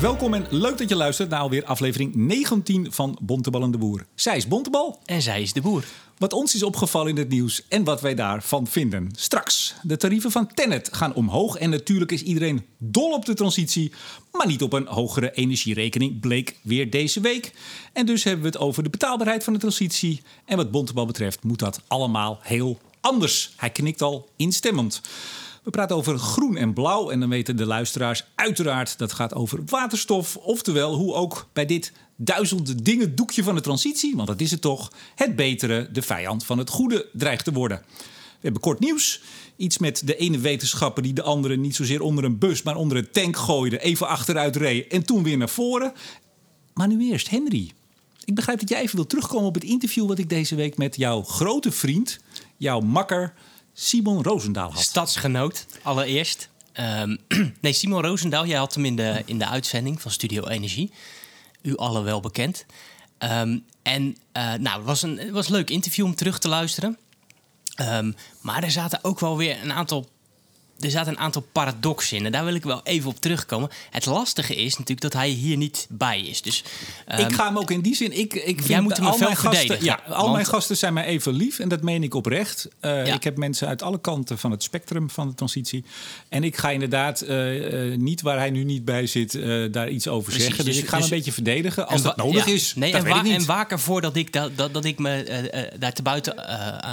Welkom en leuk dat je luistert naar alweer aflevering 19 van Bontebal en de Boer. Zij is Bontebal. En zij is de boer. Wat ons is opgevallen in het nieuws en wat wij daarvan vinden. Straks, de tarieven van Tennet gaan omhoog en natuurlijk is iedereen dol op de transitie, maar niet op een hogere energierekening, bleek weer deze week. En dus hebben we het over de betaalbaarheid van de transitie. En wat Bontebal betreft moet dat allemaal heel anders. Hij knikt al instemmend. We praten over groen en blauw en dan weten de luisteraars uiteraard dat gaat over waterstof. Oftewel hoe ook bij dit duizend dingen doekje van de transitie, want dat is het toch, het betere de vijand van het goede dreigt te worden. We hebben kort nieuws. Iets met de ene wetenschapper die de andere niet zozeer onder een bus, maar onder een tank gooide, even achteruit reed en toen weer naar voren. Maar nu eerst, Henry. Ik begrijp dat jij even wil terugkomen op het interview wat ik deze week met jouw grote vriend, jouw makker Simon Roosendaal had. Stadsgenoot, allereerst. Ehm, nee, Simon Roosendaal, jij had hem in de, in de uitzending van Studio Energie. U allen wel bekend. Ehm, en uh, nou, het was, een, was leuk interview om terug te luisteren. Ehm, maar er zaten ook wel weer een aantal er zaten een aantal paradoxen in. En daar wil ik wel even op terugkomen. Het lastige is natuurlijk dat hij hier niet bij is. Dus, um, ik ga hem ook in die zin. Ik, ik vind moet hem al mijn gasten, ja, al want, mijn gasten zijn mij even lief. En dat meen ik oprecht. Uh, ja. Ik heb mensen uit alle kanten van het spectrum van de transitie. En ik ga inderdaad uh, uh, niet waar hij nu niet bij zit, daar iets over Precies, zeggen. Dus, dus, ik ga dus, hem een beetje verdedigen als dat nodig ja, is. Nee, dat en, wa en waak ervoor dat ik, dat, dat, dat ik me daar te buiten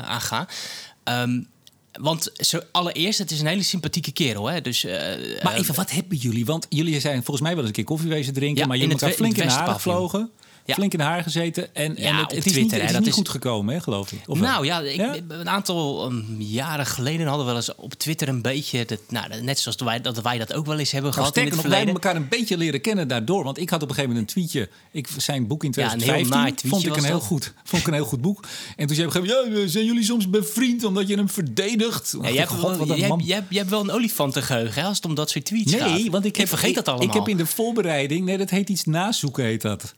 aan ga. Um, want zo, allereerst, het is een hele sympathieke kerel. Hè? Dus, uh, maar even, wat hebben jullie? Want jullie zijn volgens mij wel eens een keer koffie wezen drinken. Ja, maar jullie elkaar flink in de haar gevlogen. Ja. Flink in haar gezeten. En, ja, en het, het is Twitter, niet, het is dat niet is... goed gekomen, hè, geloof ik. Of nou ja, ik, een aantal um, jaren geleden hadden we wel eens op Twitter een beetje... Dat, nou, net zoals wij dat, wij dat ook wel eens hebben nou, gehad in het nog, verleden. wij hebben elkaar een beetje leren kennen daardoor. Want ik had op een gegeven moment een tweetje. Ik, zijn boek in 2015 ja, vond, ik een heel goed, vond ik een heel goed boek. En toen zei ik op een gegeven moment... Zijn jullie soms bevriend omdat je hem verdedigt? Ja, je, hebt wel, je, hebt, wel een olifantengeheugen hè, als het om dat soort tweets nee, gaat. Nee, want ik heb, vergeet dat allemaal. Ik heb in de voorbereiding... Nee, dat heet iets nazoeken, heet dat.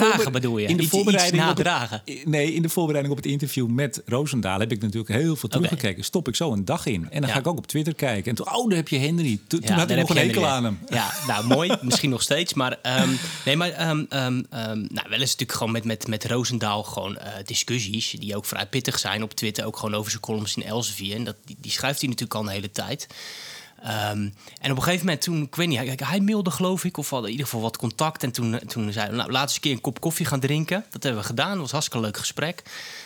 Nadragen bedoel je? In de voorbereiding nadragen. Het, nee, in de voorbereiding op het interview met Roosendaal heb ik natuurlijk heel veel teruggekeken. Okay. Stop ik zo een dag in. En dan ja. ga ik ook op Twitter kijken. En toen, oh, daar heb je Henry. Toen, ja, toen had ik nog een hekel aan hem. Ja, nou mooi. Misschien nog steeds. Maar um, nee, maar um, um, nou, wel eens natuurlijk gewoon met, met, met Roosendaal gewoon uh, discussies. Die ook vrij pittig zijn op Twitter. Ook gewoon over zijn columns in Elsevier. En dat, die, die schrijft hij natuurlijk al een hele tijd. Um, en op een gegeven moment, toen, ik weet niet, hij, hij mailde geloof ik, of hadden in ieder geval wat contact. En toen, toen zei hij, nou, laten we eens een keer een kop koffie gaan drinken. Dat hebben we gedaan, dat was een hartstikke leuk gesprek.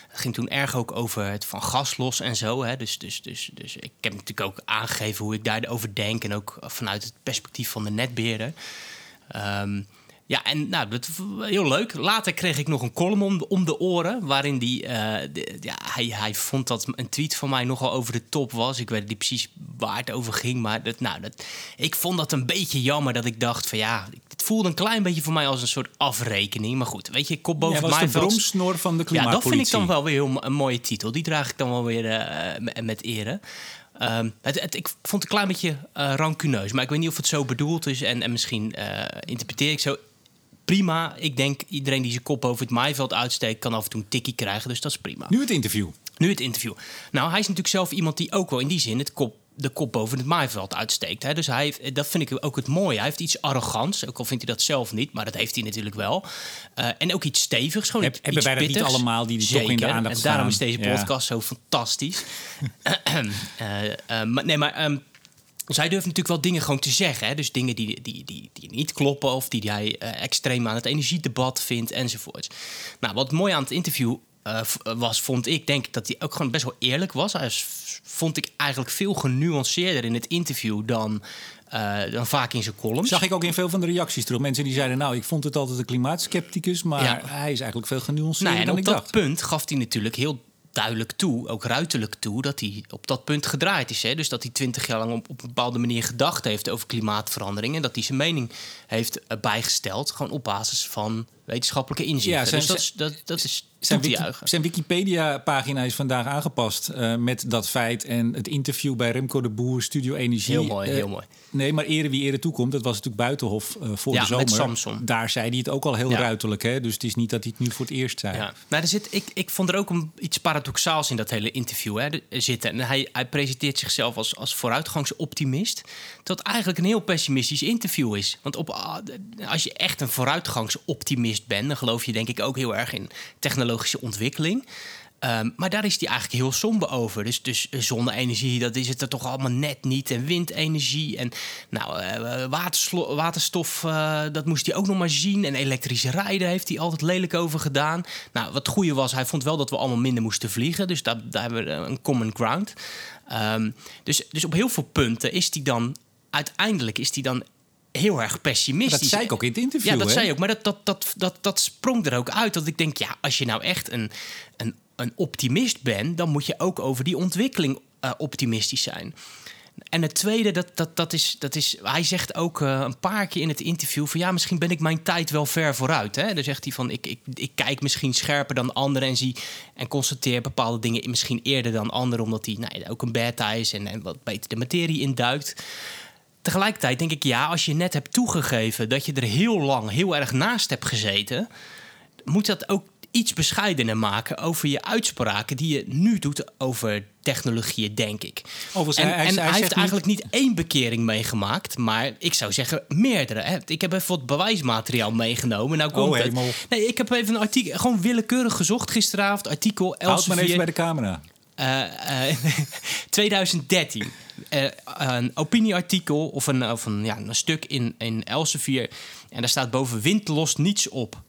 Het ging toen erg ook over het van gas los en zo. Hè. Dus, dus, dus, dus ik heb natuurlijk ook aangegeven hoe ik daarover denk. En ook vanuit het perspectief van de netbeheerder. Um, ja, en nou, dat heel leuk. Later kreeg ik nog een column om de, om de oren. Waarin die, uh, de, ja, hij, hij vond dat een tweet van mij nogal over de top was. Ik weet niet precies waar het over ging. Maar dat, nou, dat, ik vond dat een beetje jammer. Dat ik dacht van ja, het voelde een klein beetje voor mij als een soort afrekening. Maar goed, weet je, kop boven ja, was mij de bromsnor van de klimaatpolitie. Ja, dat vind ik dan wel weer een, een mooie titel. Die draag ik dan wel weer uh, met, ere. Um, het, het, ik vond het een klein beetje uh, rancuneus. Maar ik weet niet of het zo bedoeld is. En, en misschien interpreteer ik zo prima. Ik denk iedereen die zijn kop over het maaiveld uitsteekt, kan af en toe een tikkie krijgen. Dus dat is prima. Nu het interview. Nu het interview. Nou, hij is natuurlijk zelf iemand die ook wel in die zin het kop, de kop boven het maaiveld uitsteekt. Hè. Dus hij heeft, dat vind ik ook het mooie. Hij heeft iets arrogants, ook al vindt hij dat zelf niet, maar dat heeft hij natuurlijk wel. Uh, en ook iets stevigs. Gewoon Heb, iets hebben wij dat niet allemaal die, die toch in de aandacht En daarom is deze podcast ja. zo fantastisch. uh, uh, maar, nee, maar... Um, zij durft natuurlijk wel dingen gewoon te zeggen. Hè? Dus dingen die, die, die, die niet kloppen of die hij uh, extreem aan het energiedebat vindt enzovoort. Nou, wat mooi aan het interview uh, was, vond ik, denk ik, dat hij ook gewoon best wel eerlijk was. Hij vond ik eigenlijk veel genuanceerder in het interview dan, uh, dan vaak in zijn columns. Zag ik ook in veel van de reacties terug. Mensen die zeiden, nou, ik vond het altijd een klimaatskepticus, maar ja. hij is eigenlijk veel genuanceerder nou, en dan op ik dat dacht. punt gaf hij natuurlijk heel duidelijk toe, ook ruiterlijk toe, dat hij op dat punt gedraaid is. Hè? Dus dat hij twintig jaar lang op, op, een bepaalde manier gedacht heeft over klimaatverandering. En dat hij zijn mening heeft uh, bijgesteld, gewoon op basis van wetenschappelijke inzichten. Ja, zijn- dus dat is, dat, dat is Zijn, wiki- Wikipedia-pagina is vandaag aangepast eh, met dat feit en het interview bij Remco de Boer, Studio Energie. Heel mooi, Eh, heel mooi. Nee, maar ere wie ere toekomt, dat was natuurlijk Buitenhof eh, voor Ja, de zomer. met. Daar zei hij het ook al heel Ja. ruiterlijk, hè? dus het is niet dat hij het nu voor het eerst zei. Ja. Nou, er zit, ik, ik vond er ook een, iets paradoxaals in dat hele interview hè, zitten. En hij, hij presenteert zichzelf als, als vooruitgangsoptimist. Dat eigenlijk een heel pessimistisch interview is. Want op, als je echt een vooruitgangsoptimist bent, dan geloof je denk ik ook heel erg in technologische ontwikkeling. Ehm, maar daar is hij eigenlijk heel somber over. Dus, dus zonne-energie, dat is het er toch allemaal net niet. En windenergie en nou, eh, waterstof, eh, dat moest hij ook nog maar zien. En elektrisch rijden heeft hij altijd lelijk over gedaan. Nou, wat het goede was, hij vond wel dat we allemaal minder moesten vliegen. Dus daar, daar hebben we een common ground. Ehm, dus, dus op heel veel punten is hij dan... Uiteindelijk is hij dan heel erg pessimistisch. Dat zei ik ook in het interview, Ja, dat hè? zei je ook. Maar dat, dat, dat, dat, dat sprong er ook uit. Dat ik denk, ja, als je nou echt een, een, een optimist bent... dan moet je ook over die ontwikkeling eh, optimistisch zijn. En het tweede, dat, dat, dat, is, dat is... Hij zegt ook eh, een paar keer in het interview... van ja, misschien ben ik mijn tijd wel ver vooruit. Hè? Dan zegt hij van, ik, ik, ik kijk misschien scherper dan anderen... en zie en constateer bepaalde dingen misschien eerder dan anderen... omdat hij nou, ook een beta is en, en wat beter de materie induikt... Tegelijkertijd denk ik, ja, als je net hebt toegegeven dat je er heel lang heel erg naast hebt gezeten, moet dat ook iets bescheidener maken over je uitspraken die je nu doet over technologieën, denk ik. Overigens, en hij- en hij heeft eigenlijk niet één bekering meegemaakt, maar ik zou zeggen meerdere. Hè. Ik heb even wat bewijsmateriaal meegenomen. Nou komt Oh, het. hemel. Nee, ik heb even een artikel, gewoon willekeurig gezocht gisteravond, artikel Houd maar even bij de camera. Eh, eh, 2013. Eh, een opinieartikel of een, of ja, een stuk in, in Elsevier. En daar staat boven wind lost niets op.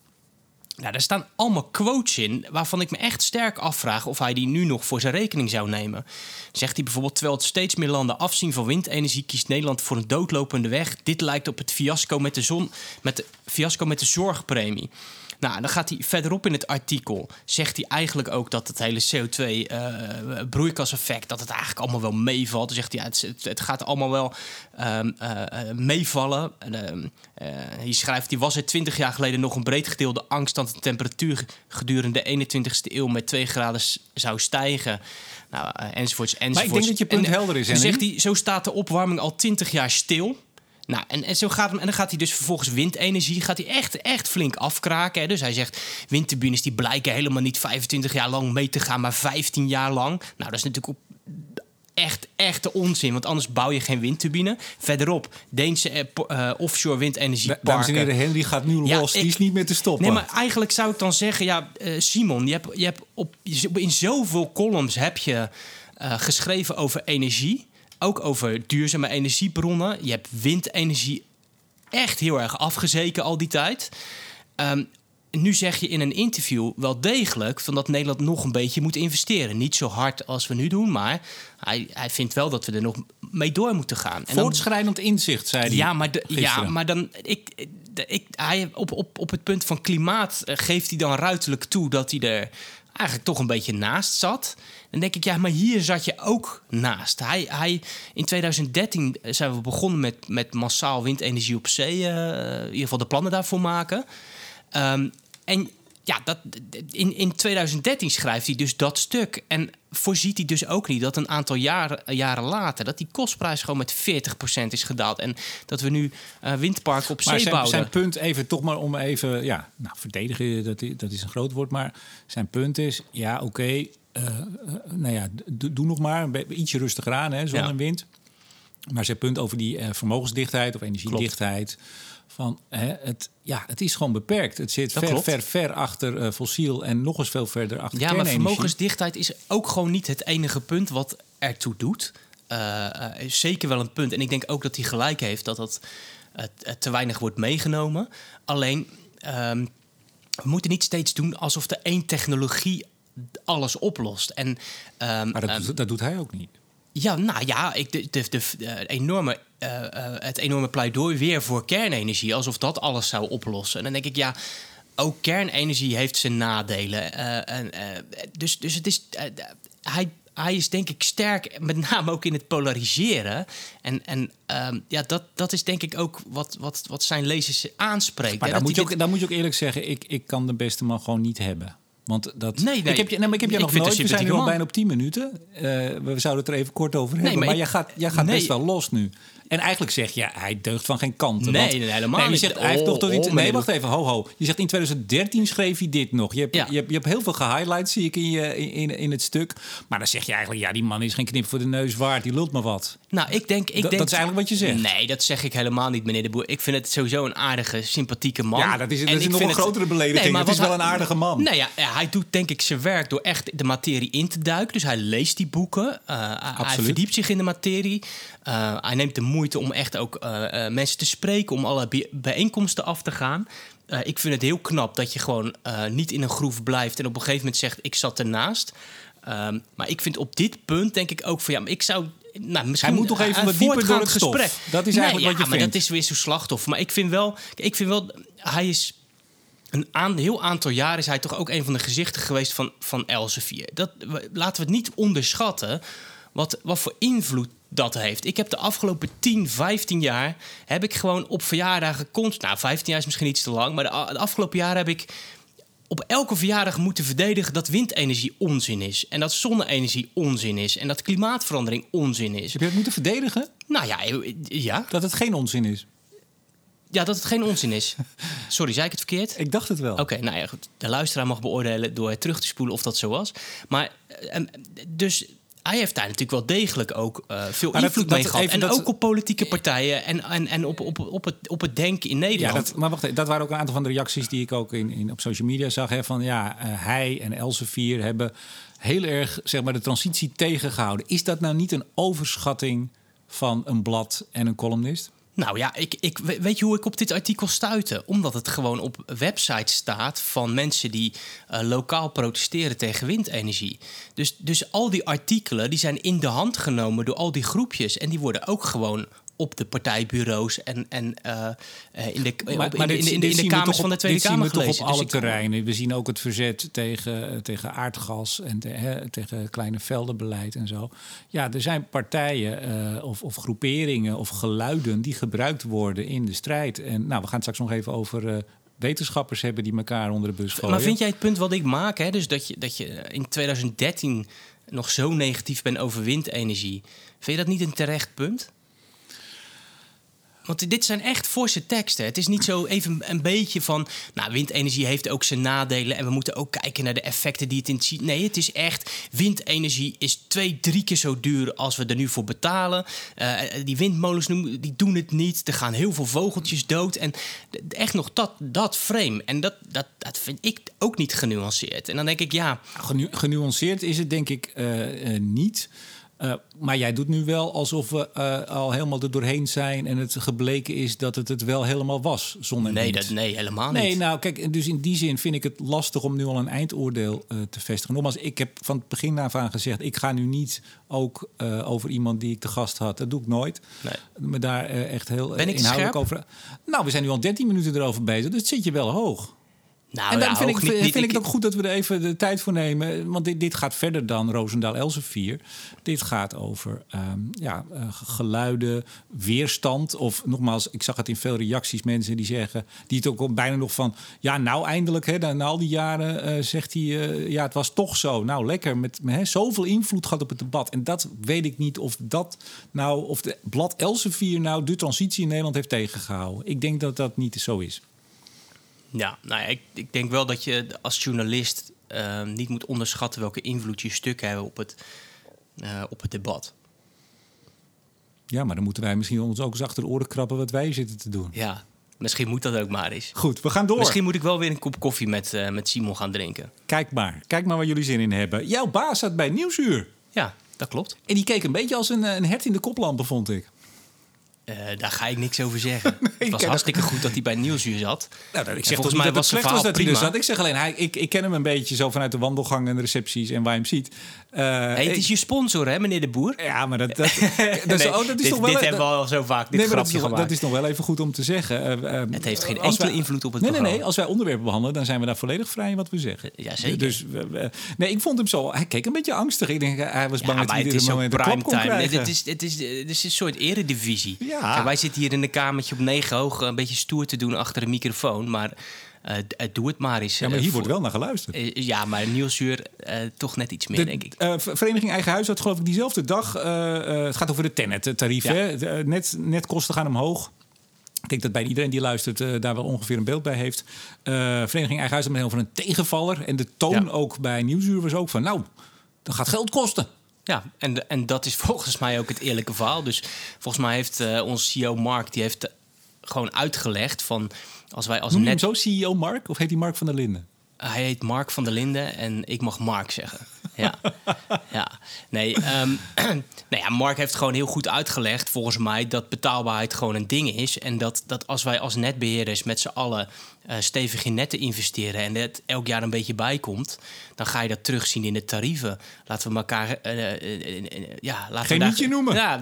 Nou, daar staan allemaal quotes in waarvan ik me echt sterk afvraag of hij die nu nog voor zijn rekening zou nemen. Zegt hij bijvoorbeeld: terwijl het steeds meer landen afzien van windenergie, kiest Nederland voor een doodlopende weg. Dit lijkt op het fiasco met de, zon, met fiasco met de zorgpremie. Nou, dan gaat hij verderop in het artikel. Zegt hij eigenlijk ook dat het hele CO2-broeikaseffect. dat het eigenlijk allemaal wel meevalt. Dan zegt hij: ja, het, gaat allemaal wel ehm, eh, eh, meevallen. En, ehm, eh, hij schrijft: die was er 20 jaar geleden nog een breed gedeelde angst. dat de temperatuur gedurende de 21ste eeuw met 2 graden zou stijgen. Nou, eh, enzovoorts, enzovoorts. denk dat je punt En, helder is, Henry. zegt hij: zo staat de opwarming al 20 jaar stil. Nou, en, en, zo gaat, hem- en dan gaat hij dus vervolgens windenergie gaat hij echt, echt flink afkraken. Hè. Dus hij zegt, windturbines die blijken helemaal niet 25 jaar lang mee te gaan, maar 15 jaar lang. Nou, dat is natuurlijk op echt, echte onzin, want anders bouw je geen windturbine. Verderop, Deense eh, eh, offshore windenergieparken. Dames en heren, Henry gaat nu Ja, los. Die is niet meer te stoppen. Nee, maar eigenlijk zou ik dan zeggen, ja, eh, Simon, je hebt, je hebt op, in zoveel columns heb je geschreven over energie. Ook over duurzame energiebronnen. Je hebt windenergie echt heel erg afgezeken al die tijd. Ehm, nu zeg je in een interview wel degelijk van dat Nederland nog een beetje moet investeren. Niet zo hard als we nu doen, maar hij, hij vindt wel dat we er nog mee door moeten gaan. En dan- Voortschrijdend inzicht, zei hij. ja, maar, de, ja, maar dan. Ik, de- ik, hij, op, op, op het punt van klimaat eh, geeft hij dan ruiterlijk toe dat hij er eigenlijk toch een beetje naast zat. Dan denk ik, ja, maar hier zat je ook naast. Hij, hij, in 2013 zijn we begonnen met, met massaal windenergie op zee. eh, in ieder geval de plannen daarvoor maken. Ehm, en ja, dat, in, in 2013 schrijft hij dus dat stuk. En voorziet hij dus ook niet dat een aantal jaren, jaren later... dat die kostprijs gewoon met 40% is gedaald. En dat we nu eh, windparken op Maar zee zijn, bouwen. zijn punt, even toch maar om even, ja, nou, verdedigen, dat, dat is een groot woord, maar zijn punt is, ja, oké, eh, eh, nou ja, doe, doe nog maar, een ietsje rustiger aan, hè, zon Ja. en wind. Maar zijn punt over die vermogensdichtheid of energiedichtheid, van, hè, het, ja, het is gewoon beperkt. Het zit ver, ver, ver achter eh, fossiel en nog eens veel verder achter Ja, maar vermogensdichtheid is ook gewoon niet het enige punt wat ertoe doet. Eh, eh, is zeker wel een punt. En ik denk ook dat hij gelijk heeft dat dat te weinig wordt meegenomen. Alleen, ehm, we moeten niet steeds doen alsof de één technologie alles oplost. En, ehm, Maar dat, ehm, dat doet hij ook niet. Ja, nou ja, ik, de, de, de, de enorme, eh, eh, het enorme pleidooi weer voor kernenergie, alsof dat alles zou oplossen. En dan denk ik, ja, ook kernenergie heeft zijn nadelen. Eh, en, eh, dus, dus het is. eh, hij, hij is denk ik sterk, met name ook in het polariseren. En, en ehm, ja, dat, dat is denk ik ook wat, wat, wat zijn lezers aanspreekt. Maar dat moet, je ook, dan moet je ook eerlijk zeggen, ik, ik kan de beste man gewoon niet hebben. Want dat. Nee, nee. Ik heb je, nee, maar ik heb je Ik nog nooit. We zijn nu al bijna op 10 minuten. Eh, we zouden het er even kort over hebben. maar maar ik- jij gaat, jij gaat nee. best wel los nu. En eigenlijk zeg je, hij deugt van geen kanten. Nee, want- nee, helemaal je niet. Zegt, hij heeft Oh, toch in, oh, nee, meneer wacht even, ho, ho. Je zegt in 2013 schreef hij dit nog. Je hebt, Ja. je hebt, je hebt heel veel gehighlights, zie ik in, je, in, in het stuk. Maar dan zeg je eigenlijk, ja, die man is geen knip voor de neus waard. Die lult maar wat. Nou, ik denk... Ik Dat- denk dat is eigenlijk wat je zegt. Nee, dat zeg ik helemaal niet, meneer de Boer. Ik vind het sowieso een aardige, sympathieke man. Ja, dat is, dat En is ik nog een het- grotere belediging. Nee, maar het is wel een aardige man. Nee, ja, hij doet denk ik zijn werk door echt de materie in te duiken. Dus hij leest die boeken. eh, hij- verdiept zich in de materie. Eh, hij neemt de moeite om echt ook eh, mensen te spreken, om alle bij- bijeenkomsten af te gaan. Ik vind het heel knap dat je gewoon niet in een groef blijft en op een gegeven moment zegt: Ik zat ernaast. Ehm, maar ik vind op dit punt denk ik ook van ja, maar ik zou. Nou, misschien Hij moet toch even een wat dieper door het stof. gesprek. Dat is Nee, eigenlijk wat ja, je maar vindt. dat is weer zo'n slachtoffer. Maar ik vind wel, ik vind wel, hij is een aan, heel aantal jaar is hij toch ook een van de gezichten geweest van, van Elsevier. Dat, laten we het niet onderschatten wat, wat voor invloed dat heeft. Ik heb de afgelopen 10, 15 jaar... heb ik gewoon op verjaardagen... Nou, 15 jaar is misschien iets te lang... maar de, de afgelopen jaren heb ik op elke verjaardag moeten verdedigen... dat windenergie onzin is. En dat zonne-energie onzin is. En dat klimaatverandering onzin is. Heb je het moeten verdedigen? Nou ja, ja, Dat het geen onzin is. ja dat het geen onzin is. Sorry, zei ik het verkeerd? Ik dacht het wel. Oké, nou ja, goed. De luisteraar mag beoordelen door het terug te spoelen of dat zo was. Maar, eh, em, dus hij heeft daar natuurlijk wel degelijk ook eh, veel Maar invloed dat- mee gehad. En dat- ook op politieke partijen en, en, en op, op, op, het, op het denken in Ja, Nederland. dat, maar wacht even, dat waren ook een aantal van de reacties die ik ook in, in, op social media zag. Hè, van ja, eh, hij en Elsevier hebben heel erg zeg maar, de transitie tegengehouden. Is dat nou niet een overschatting van een blad en een columnist? Nou ja, ik, ik, we- weet je hoe ik op dit artikel stuitte? Omdat het gewoon op websites staat van mensen die eh, lokaal protesteren tegen windenergie. Dus, dus al die artikelen die zijn in de hand genomen door al die groepjes. En die worden ook gewoon op de partijbureaus en, en eh, eh, in de, op- in, de- in, in, de- in de kamers van de Tweede dit Kamer zien we toch op Dus alle terreinen. We zien ook het verzet tegen, eh, tegen aardgas en te- hè, tegen kleine veldenbeleid en zo. Ja, er zijn partijen of, of groeperingen of geluiden die gebruikt worden in de strijd. En nou, we gaan het straks nog even over wetenschappers hebben die elkaar onder de bus gooien. Maar vind jij het punt wat ik maak, hè, dus dat je, dat je in 2013 nog zo negatief bent over windenergie, vind je dat niet een terecht punt? Want dit zijn echt forse teksten. Het is niet zo even een beetje van. Nou, windenergie heeft ook zijn nadelen. En we moeten ook kijken naar de effecten die het in. het- Nee, het is echt. Windenergie is twee, drie keer zo duur als we er nu voor betalen. Eh, die windmolens noemen- die doen het niet. Er gaan heel veel vogeltjes dood. En echt nog dat, dat frame. En dat, dat, dat vind ik ook niet genuanceerd. En dan denk ik, ja. Genu- genuanceerd is het denk ik eh, eh, niet. Eh, maar jij doet nu wel alsof we eh, al helemaal er doorheen zijn en het gebleken is dat het het wel helemaal was zonder Nee, dat, nee helemaal niet. Nee, nou kijk, dus in die zin vind ik het lastig om nu al een eindoordeel eh, te vestigen. Nogmaals, ik heb van het begin af aan gezegd, ik ga nu niet ook over iemand die ik te gast had, dat doe ik nooit. Nee. Me daar echt heel Ben ik inhoudelijk scherp? over. Nou, we zijn nu al 13 minuten erover bezig, dus zit je wel hoog. Nou, en dan ja, vind, ik, niet- vind, niet- ik het ook goed dat we er even de tijd voor nemen. Want dit, dit gaat verder dan Roosendaal Elsevier. Dit gaat over ehm, ja, eh, geluiden, weerstand. Of nogmaals, ik zag het in veel reacties. Mensen die zeggen, die het ook bijna nog van... Ja, nou eindelijk, hè, na al die jaren eh, zegt hij... eh, ja, het was toch zo. Nou, lekker. Met, met hè, zoveel invloed gehad op het debat. En dat weet ik niet of dat nou... Of de blad Elsevier nou de transitie in Nederland heeft tegengehouden. Ik denk dat dat niet zo is. Ja, nou ja, ik, ik denk wel dat je als journalist eh, niet moet onderschatten welke invloed je stukken hebben op het, eh, op het debat. Ja, maar dan moeten wij misschien ons ook eens achter de oren krabben wat wij zitten te doen. Ja, misschien moet dat ook maar eens. Goed, we gaan door. Misschien moet ik wel weer een kop koffie met, eh, met Simon gaan drinken. Kijk maar. Kijk maar waar jullie zin in hebben. Jouw baas zat bij Nieuwsuur. Ja, dat klopt. En die keek een beetje als een, een hert in de koplampen, vond ik. Eh, daar ga ik niks over zeggen. het was hartstikke goed dat hij bij Nieuwsuur zat. Nou, ik zeg volgens mij dat het was was dat hij er prima. zat. Ik zeg alleen, hij, ik, ik ken hem een beetje zo vanuit de wandelgang en de recepties en waar je hem ziet. Hey, het is je sponsor, hè, meneer de Boer? Ja, maar dat, dat, dat, is, Nee, oh, dat is dit, toch wel... dit dat- hebben we al zo vaak, dit nee, maar dat grapje is, gemaakt. dat is nog wel even goed om te zeggen. Eh, eh, Het heeft geen enkele invloed op het nee, nee, programma. nee. Als wij onderwerpen behandelen, dan zijn we daar volledig vrij in wat we zeggen. Ja, zeker. Dus, nee, ik vond hem zo... Hij keek een beetje angstig. Ik denk, hij was bang Ja, dat hij ook moment een klap kon. Nee, krijgen. dit is, het, is, het is een soort eredivisie. Ja. Wij zitten hier in een kamertje op negen hoog een beetje stoer te doen achter een microfoon. Maar eh, eh, doe het maar eens. Ja, maar eh, hier wordt wel naar geluisterd. eh, ja, maar Nieuwsuur eh, toch net iets meer, De, denk ik. eh, Vereniging Eigen Huis had geloof ik diezelfde dag... eh, eh, het gaat over de Tenet-tarief. Ja. hè? De, eh, net, netkosten gaan omhoog. Ik denk dat bij iedereen die luistert eh, daar wel ongeveer een beeld bij heeft. Eh, Vereniging Eigen Huis met over een tegenvaller. En de toon Ja. ook bij Nieuwsuur was ook van... nou, dat gaat geld kosten. Ja, en, en dat is volgens mij ook het eerlijke verhaal. Dus volgens mij heeft eh onze CEO Mark die heeft eh, gewoon uitgelegd van als wij als Noem net zo CEO Mark? Of heet hij Mark van der Linden? Hij heet Mark van der Linden en ik mag Mark zeggen. Ja, ja. Nee, ehm, nou ja, Mark heeft gewoon heel goed uitgelegd, volgens mij, dat betaalbaarheid gewoon een ding is. En dat, dat als wij als netbeheerders met z'n allen eh, stevig in netten investeren en het elk jaar een beetje bijkomt, dan ga je dat terugzien in de tarieven. Laten we elkaar. eh, eh, ja, laten Geen we daar, noemen. Ja,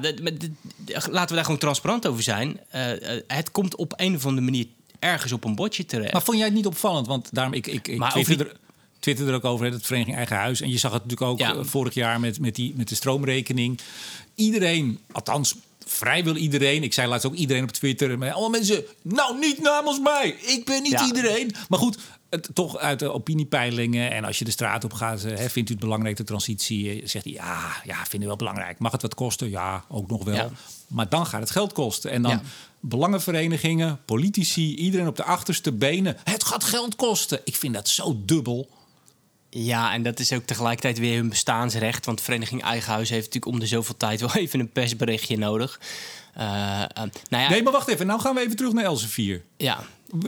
laten we daar gewoon transparant over zijn. Het komt op een of andere manier ergens op een bordje terecht. Maar vond jij het niet opvallend? Want daarom, ik, ik, ik Maar twitterde, er, twitterde er ook over, het Vereniging Eigen Huis. En je zag het natuurlijk ook Ja. eh, vorig jaar met, met, die, met de stroomrekening. Iedereen, althans vrijwel iedereen. Ik zei laatst ook iedereen op Twitter. Maar allemaal mensen, nou niet namens mij. Ik ben niet Ja. iedereen. Maar goed, het, toch uit de opiniepeilingen. En als je de straat op gaat, eh, hè, vindt u het belangrijk de transitie? Eh, Zegt hij, ja, ja, vinden we wel belangrijk. Mag het wat kosten? Ja, ook nog wel. Ja. Maar dan gaat het geld kosten. En dan Ja. belangenverenigingen, politici, iedereen op de achterste benen. Het gaat geld kosten. Ik vind dat zo dubbel. Ja, en dat is ook tegelijkertijd weer hun bestaansrecht. Want Vereniging Eigen Huis heeft natuurlijk om de zoveel tijd wel even een persberichtje nodig. Eh, nou ja, Nee, maar wacht even. Nou gaan we even terug naar Elsevier. ja,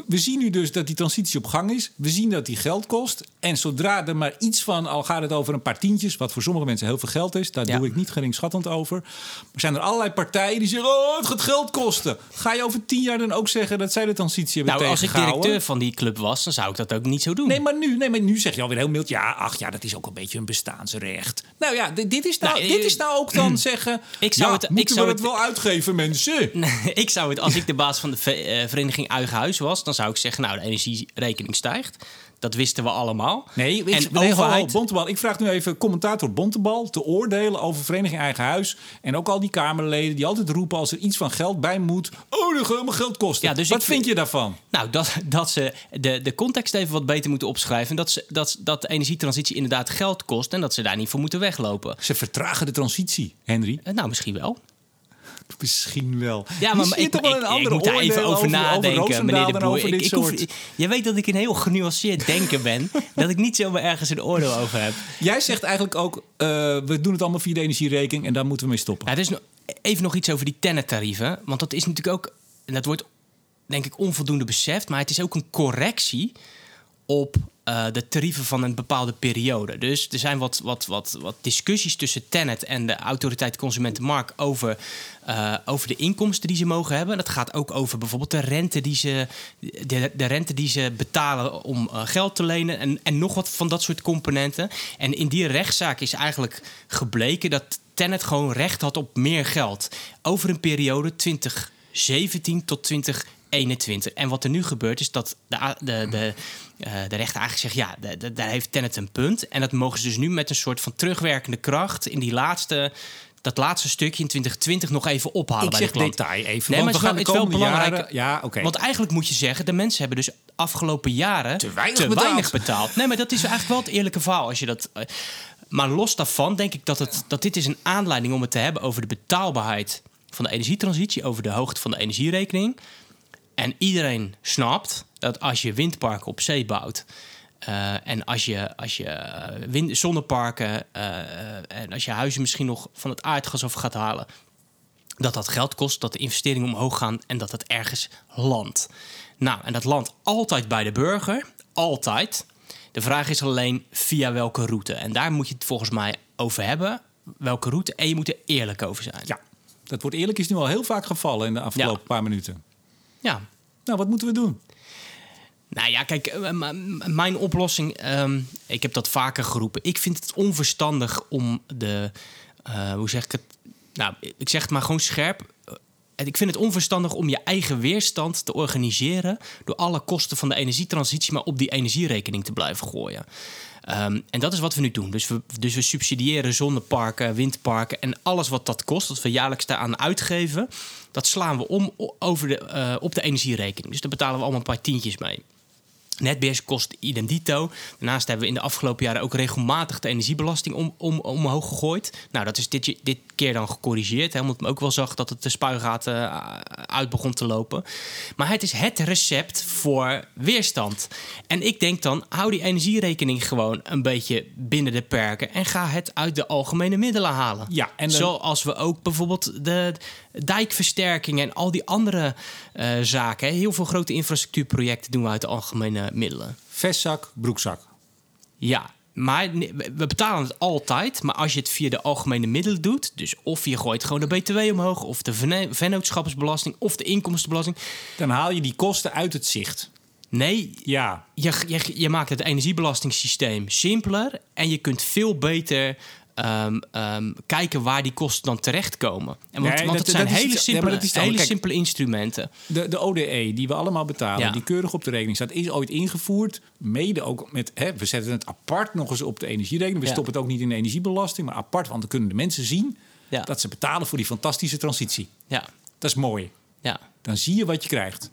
We, zien nu dus dat die transitie op gang is. We zien dat die geld kost. En zodra er maar iets van, al gaat het over een paar tientjes... wat voor sommige mensen heel veel geld is... daar Ja. doe ik niet geringschattend over. Maar zijn er allerlei partijen die zeggen... oh, het gaat geld kosten. Ga je over tien jaar dan ook zeggen dat zij de transitie hebben nou, als ik directeur van die club was, dan zou ik dat ook niet zo doen. Nee, maar nu, nee, maar nu zeg je alweer heel mild... ja, ach ja, dat is ook een beetje een bestaansrecht. Nou ja, dit, is, nou, Nou, dit eh, is nou ook dan zeggen... ik zou ja, het- ik zou we het het- wel uitgeven, mensen? ik zou het, als ik de baas van de eh, Vereniging Eigen Huis was, dan zou ik zeggen: Nou, de energierekening stijgt. Dat wisten we allemaal. Nee, ik, en nee, overheid. Bontebal. Ik vraag nu even commentator Bontebal te oordelen over Vereniging Eigen Huis. En ook al die Kamerleden die altijd roepen als er iets van geld bij moet. Oh, dat gaat geld kosten. Ja, dus Wat ik vind vind- je daarvan? Nou, dat, dat ze de, de context even wat beter moeten opschrijven. Dat, ze, dat, dat de energietransitie inderdaad geld kost en dat ze daar niet voor moeten weglopen. Ze vertragen de transitie, Henry. Eh, Nou, misschien wel. Misschien wel. Ja, maar ik, toch wel ik, een ik andere moet daar even over, nadenken, meneer de Boer. Ik, hoef- je weet dat ik een heel genuanceerd denker ben. dat ik niet zomaar ergens een oordeel over heb. Jij zegt eigenlijk ook, eh, we doen het allemaal via de energierekening en daar moeten we mee stoppen. Nou, er is nog, even nog iets over die tennettarieven. Want dat is natuurlijk ook, en dat wordt denk ik onvoldoende beseft, maar het is ook een correctie op eh, de tarieven van een bepaalde periode. Dus er zijn wat, wat, wat, wat discussies tussen Tennet en de autoriteit Consumentenmarkt over, eh, over de inkomsten die ze mogen hebben. Dat gaat ook over bijvoorbeeld de rente die ze, de, de rente die ze betalen om eh, geld te lenen en, en nog wat van dat soort componenten. En in die rechtszaak is eigenlijk gebleken dat Tennet gewoon recht had op meer geld over een periode 2017 tot 2021. En wat er nu gebeurt is dat de, de, de, eh, de rechter eigenlijk zegt... ja, de- de- daar heeft Tennet een punt. En dat mogen ze dus nu met een soort van terugwerkende kracht... in die laatste, dat laatste stukje in 2020 nog even ophalen Ik bij zeg de klant. detail even, Nee, want maar we het gaan is de wel- het is wel belangrijk. jaren- ja, oké. Want eigenlijk moet je zeggen... de mensen hebben dus afgelopen jaren Te weinig betaald. weinig betaald. Nee, maar dat is eigenlijk wel het eerlijke verhaal. Als je dat, eh, maar los daarvan denk ik dat, het, dat dit is een aanleiding om het te hebben over de betaalbaarheid van de energietransitie, over de hoogte van de energierekening. En iedereen snapt dat als je windparken op zee bouwt. eh, en als je, als je eh, wind, zonneparken eh, en als je huizen misschien nog van het aardgas af gaat halen, dat dat geld kost, dat de investeringen omhoog gaan en dat het ergens landt. Nou, en dat landt altijd bij de burger, altijd. De vraag is alleen via welke route. En daar moet je het volgens mij over hebben, welke route. En je moet er eerlijk over zijn. Ja. Dat wordt eerlijk is nu al heel vaak gevallen in de afgelopen Ja. paar minuten. Ja, Nou, wat moeten we doen? Nou ja, kijk, eh, mijn oplossing, ehm, ik heb dat vaker geroepen. Ik vind het onverstandig om de, eh, hoe zeg ik het? Nou, ik zeg het maar gewoon scherp. Eh, Ik vind het onverstandig om je eigen weerstand te organiseren door alle kosten van de energietransitie maar op die energierekening te blijven gooien. Ehm, en dat is wat we nu doen. Dus we, dus we subsidiëren zonneparken, windparken en alles wat dat kost, wat we jaarlijks daaraan uitgeven, dat slaan we om over de, eh, op de energierekening. Dus daar betalen we allemaal een paar tientjes mee. Netbeheers kost idem dito. Daarnaast hebben we in de afgelopen jaren ook regelmatig de energiebelasting om, om, omhoog gegooid. Nou, dat is dit, dit keer dan gecorrigeerd. Hè, omdat men ook wel zag dat het de spuigaten eh, uit begon te lopen. Maar het is het recept voor weerstand. En ik denk dan, hou die energierekening gewoon een beetje binnen de perken... en ga het uit de algemene middelen halen. Ja, en Zoals we ook bijvoorbeeld de dijkversterkingen en al die andere eh, zaken. hè. Heel veel grote infrastructuurprojecten doen we uit de algemene middelen. Vestzak, broekzak. Ja, maar we betalen het altijd. Maar als je het via de algemene middelen doet, dus of je gooit gewoon de BTW omhoog, of de vennootschapsbelasting, of de inkomstenbelasting. Dan haal je die kosten uit het zicht. Nee, Ja, je, je, je maakt het energiebelastingssysteem simpeler en je kunt veel beter ehm, ehm, kijken waar die kosten dan terechtkomen. En want, Nee, want dat- het zijn dat hele, iets- simpele, hele Kijk, simpele instrumenten. de, de ODE die we allemaal betalen, Ja. die keurig op de rekening staat, is ooit ingevoerd. Mede ook met, hè, we zetten het apart nog eens op de energierekening. We Ja. stoppen het ook niet in de energiebelasting, maar apart, want dan kunnen de mensen zien Ja. dat ze betalen voor die fantastische transitie. Ja, Dat is mooi. ja. Dan zie je wat je krijgt.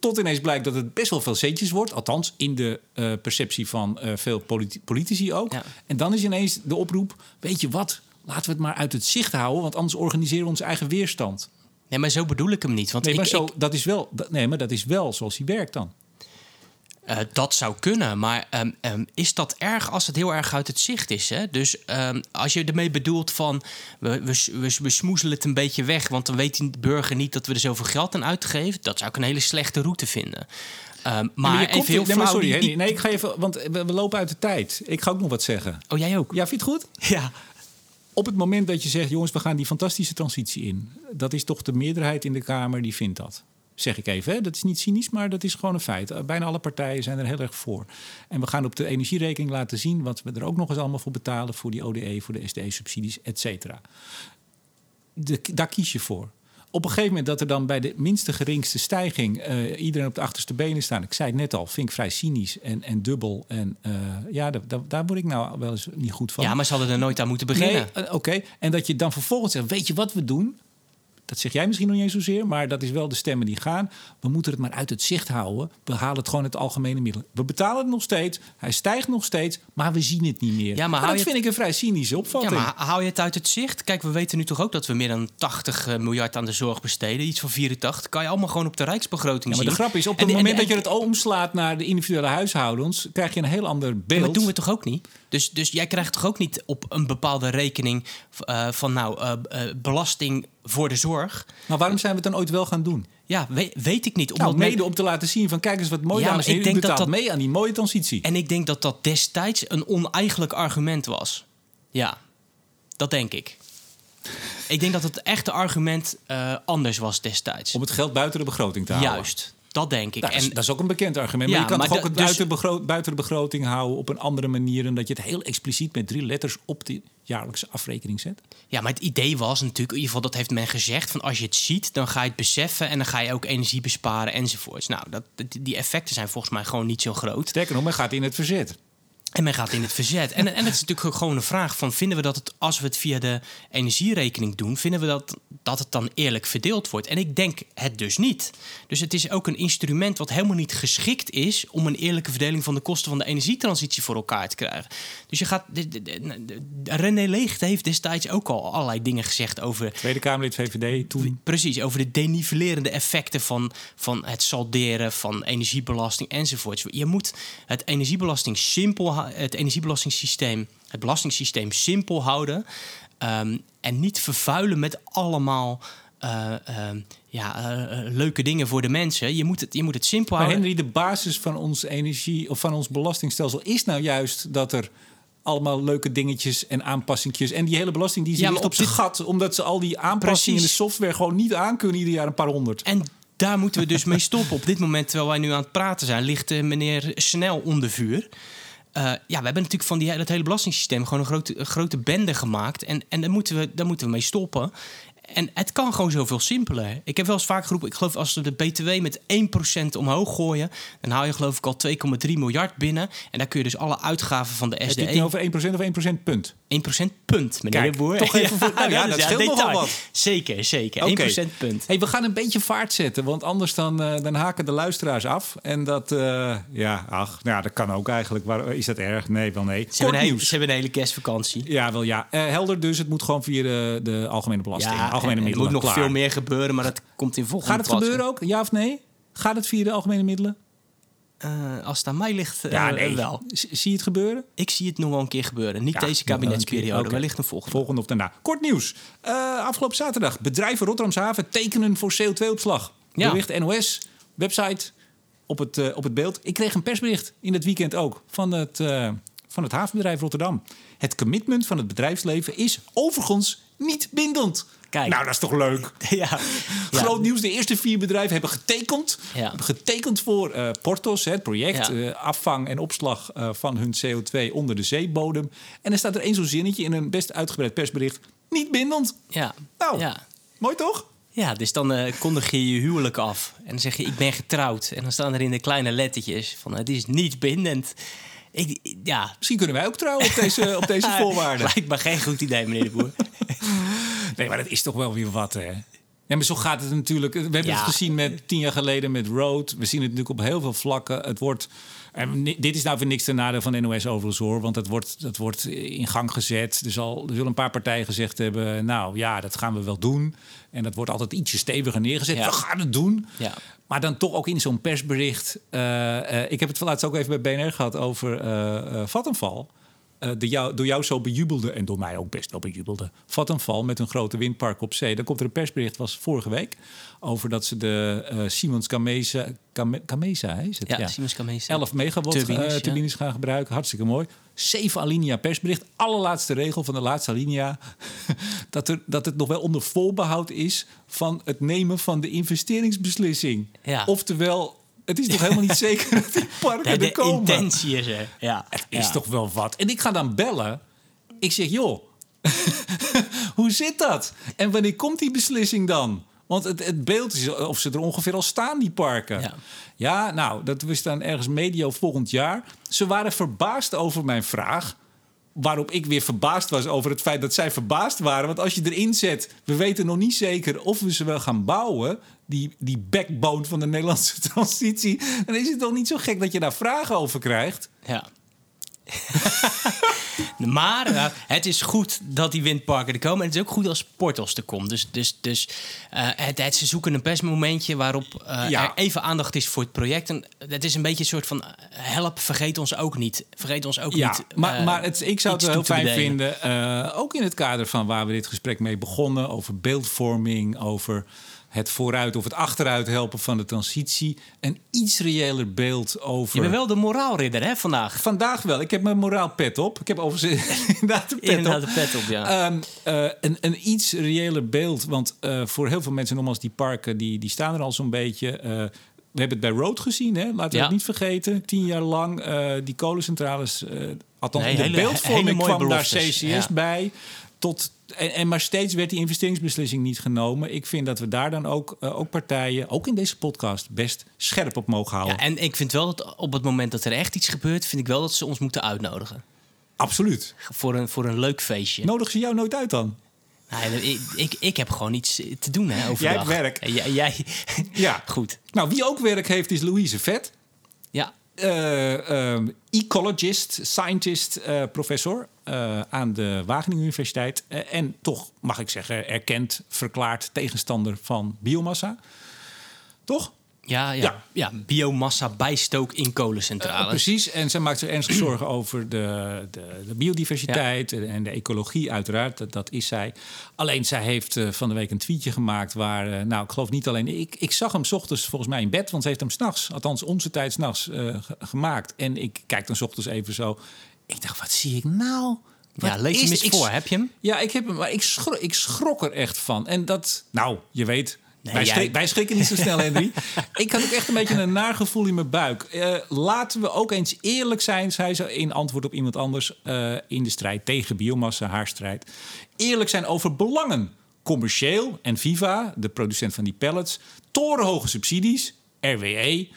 Tot ineens blijkt dat het best wel veel centjes wordt. Althans, in de eh, perceptie van eh, veel politi- politici ook. Ja. En dan is ineens de oproep: weet je wat? Laten we het maar uit het zicht houden, want anders organiseren we onze eigen weerstand. Nee, maar zo bedoel ik hem niet. Want Nee, ik, maar, zo, ik- dat is wel, dat- nee, maar dat is wel zoals hij werkt dan. Eh, dat zou kunnen, maar ehm, ehm, is dat erg als het heel erg uit het zicht is? Hè? Dus ehm, als je ermee bedoelt van we, we, we, we smoezelen het een beetje weg, want dan weet de burger niet dat we er zoveel geld aan uitgeven, dat zou ik een hele slechte route vinden. Maar je even komt- heel nee, maar flauw, sorry, die- nee, ik ga even, want we, we lopen uit de tijd. Ik ga ook nog wat zeggen. Oh, jij ook? Ja, vind je het goed? Ja. Op het moment dat je zegt, jongens, we gaan die fantastische transitie in. Dat is toch de meerderheid in de Kamer die vindt dat. Zeg ik even, hè? dat is niet cynisch, maar dat is gewoon een feit. Eh, Bijna alle partijen zijn er heel erg voor. En we gaan op de energierekening laten zien wat we er ook nog eens allemaal voor betalen. Voor die ODE, voor de SDE-subsidies, et cetera. Daar kies je voor. Op een gegeven moment dat er dan bij de minste geringste stijging eh, iedereen op de achterste benen staan. Ik zei het net al, vind ik vrij cynisch en, en dubbel. En eh, ja, daar, word ik nou wel eens niet goed van. ja, maar ze hadden er nooit aan moeten beginnen. Nee, oké. En dat je dan vervolgens zegt, weet je wat we doen? Dat zeg jij misschien nog niet eens zozeer, maar dat is wel de stemmen die gaan. We moeten het maar uit het zicht houden. We halen het gewoon uit het algemene middel. We betalen het nog steeds, hij stijgt nog steeds, maar we zien het niet meer. Ja, maar hou dat vind ik een vrij cynische Ja, opvatting. maar hou je het uit het zicht? Kijk, we weten nu toch ook dat we meer dan 80 eh, miljard aan de zorg besteden. Iets van 84. Kan je allemaal gewoon op de rijksbegroting Ja, maar zien. de grap is, op het en- moment en- dat je het omslaat naar de individuele huishoudens, krijg je een heel ander Ja, beeld. maar doen we toch ook niet? Dus, dus jij krijgt toch ook niet op een bepaalde rekening eh, van nou, eh, belasting voor de zorg? Maar waarom zijn we het dan ooit wel gaan doen? Ja, weet, weet ik niet. Omdat Nou, mede om te laten zien van kijk eens wat mooi, Ja, dames en ik denk dat dat- mee aan die mooie transitie. En ik denk dat dat destijds een oneigenlijk argument was. Ja, dat denk ik. Ik denk dat het echte argument eh, anders was destijds. Om het geld buiten de begroting te houden. Juist, dat denk ik. Nou, dat, is, en, dat is ook een bekend argument. Ja, maar je kan toch ook het dus- buiten, de begroting houden op een andere manier... en dat je het heel expliciet met drie letters op de jaarlijkse afrekening zet? Ja, maar het idee was natuurlijk, in ieder geval dat heeft men gezegd, van als je het ziet, dan ga je het beseffen en dan ga je ook energie besparen enzovoorts. Nou, dat, die- die effecten zijn volgens mij gewoon niet zo groot. Sterker nog, men gaat in het verzet. En men gaat in het verzet. En, en het is natuurlijk gewoon een vraag van... vinden we dat het, als we het via de energierekening doen... vinden we dat, dat het dan eerlijk verdeeld wordt? En ik denk het dus niet. Dus het is ook een instrument wat helemaal niet geschikt is... om een eerlijke verdeling van de kosten van de energietransitie voor elkaar te krijgen. Dus je gaat... René Leegte heeft destijds ook al allerlei dingen gezegd over... Tweede Kamerlid VVD toen. Precies, over de denivelerende effecten van, van het salderen van energiebelasting enzovoorts. Je moet het energiebelasting simpel, hou- het energiebelastingssysteem, het belastingssysteem simpel houden ehm, en niet vervuilen met allemaal eh, ehm, ja, eh, eh, leuke dingen voor de mensen. Je moet het, je moet het simpel Maar houden. Henry, de basis van ons energie of van ons belastingstelsel is nou juist dat er allemaal leuke dingetjes en aanpassingjes. En die hele belasting die Ja, ligt op zijn gat. Omdat ze al die aanpassingen in de software gewoon niet aan kunnen ieder jaar een paar honderd. En daar moeten we dus mee stoppen. Op dit moment, terwijl wij nu aan het praten zijn, ligt meneer Snel onder vuur. Eh, ja, we hebben natuurlijk van die, dat hele belastingssysteem gewoon een grote, grote bende gemaakt. En, en daar, moeten we, daar moeten we mee stoppen. En het kan gewoon zoveel simpeler. Ik heb wel eens vaak geroepen, ik geloof als we de BTW met 1% omhoog gooien, dan haal je geloof ik al 2,3 miljard binnen. En daar kun je dus alle uitgaven van de Heb je SDE... het nu over 1% of 1% punt? 1% punt, meneer Kijk, de Boer. toch even voor- nou ja, dat is scheelt nogal wat. Zeker, zeker. Oké. 1% punt. Hey, we gaan een beetje vaart zetten, want anders dan, eh, dan haken de luisteraars af. En dat, eh, ja, ach, nou ja, dat kan ook eigenlijk. Waar, is dat erg? Nee, wel nee. Ze Kort hebben, een hele, nieuws. ze hebben een hele kerstvakantie. Ja, wel ja. Eh, helder dus, het moet gewoon via de, de algemene belasting. algemene en er middelen. moet nog klaar. veel meer gebeuren, maar dat komt in volgende Gaat het gebeuren ook? Ja of nee? Gaat het via de algemene middelen? Eh, als het aan mij ligt, eh, Ja, nee. wel. Z- Zie je het gebeuren? Ik zie het nog wel een keer gebeuren. Niet Ja, deze kabinetsperiode. Oké. wellicht een volgende. Volgende of daarna. Kort nieuws. Eh, afgelopen zaterdag. Bedrijven Rotterdamshaven tekenen voor CO2-opslag. Ja. Bericht NOS, website, op het, eh, op het beeld. Ik kreeg een persbericht in het weekend ook van het, eh, van het havenbedrijf Rotterdam. Het commitment van het bedrijfsleven is overigens niet bindend. Kijk. Nou, dat is toch leuk? ja. Groot nieuws. De eerste vier bedrijven hebben getekend. Ja. Hebben getekend voor eh, Portos, het project. Eh, afvang en opslag eh, van hun CO2 onder de zeebodem. En er staat er één zo'n zinnetje in een best uitgebreid persbericht. Niet bindend. Ja. Nou, Ja. mooi toch? ja, dus dan kondig je je huwelijk af. En dan zeg je, ik ben getrouwd. En dan staan er in de kleine lettertjes van, het is niet bindend. Ik, ja, Misschien kunnen wij ook trouwen op deze, op deze voorwaarden. Lijkt me geen goed idee, meneer de Boer. Nee, maar dat is toch wel weer wat, hè? Ja, maar zo gaat het natuurlijk. We hebben Ja. het gezien met tien jaar geleden met Road. We zien het natuurlijk op heel veel vlakken. Het wordt. En dit is nou voor niks ten nadeel van NOS overigens hoor. Want het wordt, dat wordt in gang gezet. Er, zal, er zullen een paar partijen gezegd hebben... nou ja, dat gaan we wel doen. En dat wordt altijd ietsje steviger neergezet. Ja. We gaan het doen. Ja. Maar dan toch ook in zo'n persbericht. eh, eh, ik heb het laatst ook even bij BNR gehad over eh eh, Eh, de jou, door jou zo bejubelde, en door mij ook best wel bejubelde, Vattenfall met een grote windpark op zee. Dan komt er een persbericht, was vorige week, over dat ze de eh Siemens Gamesa, Game- Gamesa is het? Ja, Siemens Gamesa. 11 megawatt Turbines, turbines, ja. gaan gebruiken. Hartstikke mooi. 7 alinea persbericht. Allerlaatste regel van de laatste alinea. dat, er, dat het nog wel onder voorbehoud is van het nemen van de investeringsbeslissing. Ja. Oftewel, het is toch helemaal niet zeker dat die parken de er komen. intentie is er. Ja. Het is Ja. toch wel wat. En ik ga dan bellen. Ik zeg, joh, hoe zit dat? En wanneer komt die beslissing dan? Want het, het beeld is of ze er ongeveer al staan, die parken. Ja. Ja, nou, dat was dan ergens medio volgend jaar. Ze waren verbaasd over mijn vraag. Waarop ik weer verbaasd was over het feit dat zij verbaasd waren. Want als je erin zet, we weten nog niet zeker of we ze wel gaan bouwen. Die, die backbone van de Nederlandse transitie. Dan is het toch niet zo gek dat je daar vragen over krijgt. Ja. maar eh, het is goed dat die windparken er komen. En het is ook goed als Portos er komt. Dus, dus, dus eh, het, het, ze zoeken een persmomentje waarop eh, Ja. er even aandacht is voor het project. En het is een beetje een soort van help, vergeet ons ook niet. Vergeet ons ook Ja, niet. maar, maar het, ik zou het wel heel fijn vinden, ook in het kader van waar we dit gesprek mee begonnen, over beeldvorming, over het vooruit of het achteruit helpen van de transitie, een iets reëler beeld over. Je bent wel de moraalridder hè, vandaag. Vandaag wel. Ik heb mijn moraal pet op. Ik heb overigens inderdaad de pet Inderdaad op. de pet op, ja. Ehm, eh, een, een iets reëler beeld. Want eh, voor heel veel mensen, nogmaals, die parken, die, die staan er al zo'n beetje. Eh, we hebben het bij Road gezien, hè? laten we Ja. het niet vergeten. Tien jaar lang die kolencentrales, althans Nee, in de hele- beeldvorming hele kwam daar beloftes, CCS ja. bij. Tot, en, en maar steeds werd die investeringsbeslissing niet genomen. Ik vind dat we daar dan ook, eh, ook partijen, ook in deze podcast, best scherp op mogen houden. ja. En ik vind wel dat op het moment dat er echt iets gebeurt... vind ik wel dat ze ons moeten uitnodigen. Absoluut. Voor een, voor een leuk feestje. Nodig ze jou nooit uit dan? Ik, ik, ik heb gewoon iets te doen hè, overdag. Jij hebt werk. Jij- Ja. Goed. Nou, wie ook werk heeft is Louise Vet. Eh, ehm, ecologist, scientist, eh, professor eh, aan de Wageningen Universiteit. En toch, mag ik zeggen, erkend, verklaard tegenstander van biomassa. Toch? Ja, ja. Ja. ja. biomassa bijstook in Eh, kolencentrales. precies. En zij maakt zich ernstig zorgen over de, de, de biodiversiteit en de ecologie, uiteraard. Dat, dat is zij. Alleen zij heeft eh, van de week een tweetje gemaakt waar, eh, nou, ik geloof niet alleen ik. Ik zag hem 's ochtends volgens mij in bed, want ze heeft hem s'nachts, althans onze tijd s'nachts, eh ge- gemaakt. En ik kijk dan 's ochtends even zo Ik dacht, wat zie ik nou? Wat ja, lees hem eens voor. Heb je hem? Ja, ik heb hem, maar ik schrok, ik schrok er echt van. En dat, nou, je weet, Nee, wij, jij- schrik- wij schrikken niet zo snel, Henry. ik had ook echt een beetje een naargevoel in mijn buik. Eh, laten we ook eens eerlijk zijn, zei ze in antwoord op iemand anders eh, in de strijd tegen biomassa, haar strijd. Eerlijk zijn over belangen. Commercieel en Viva, de producent van die pellets, torenhoge subsidies, RWE.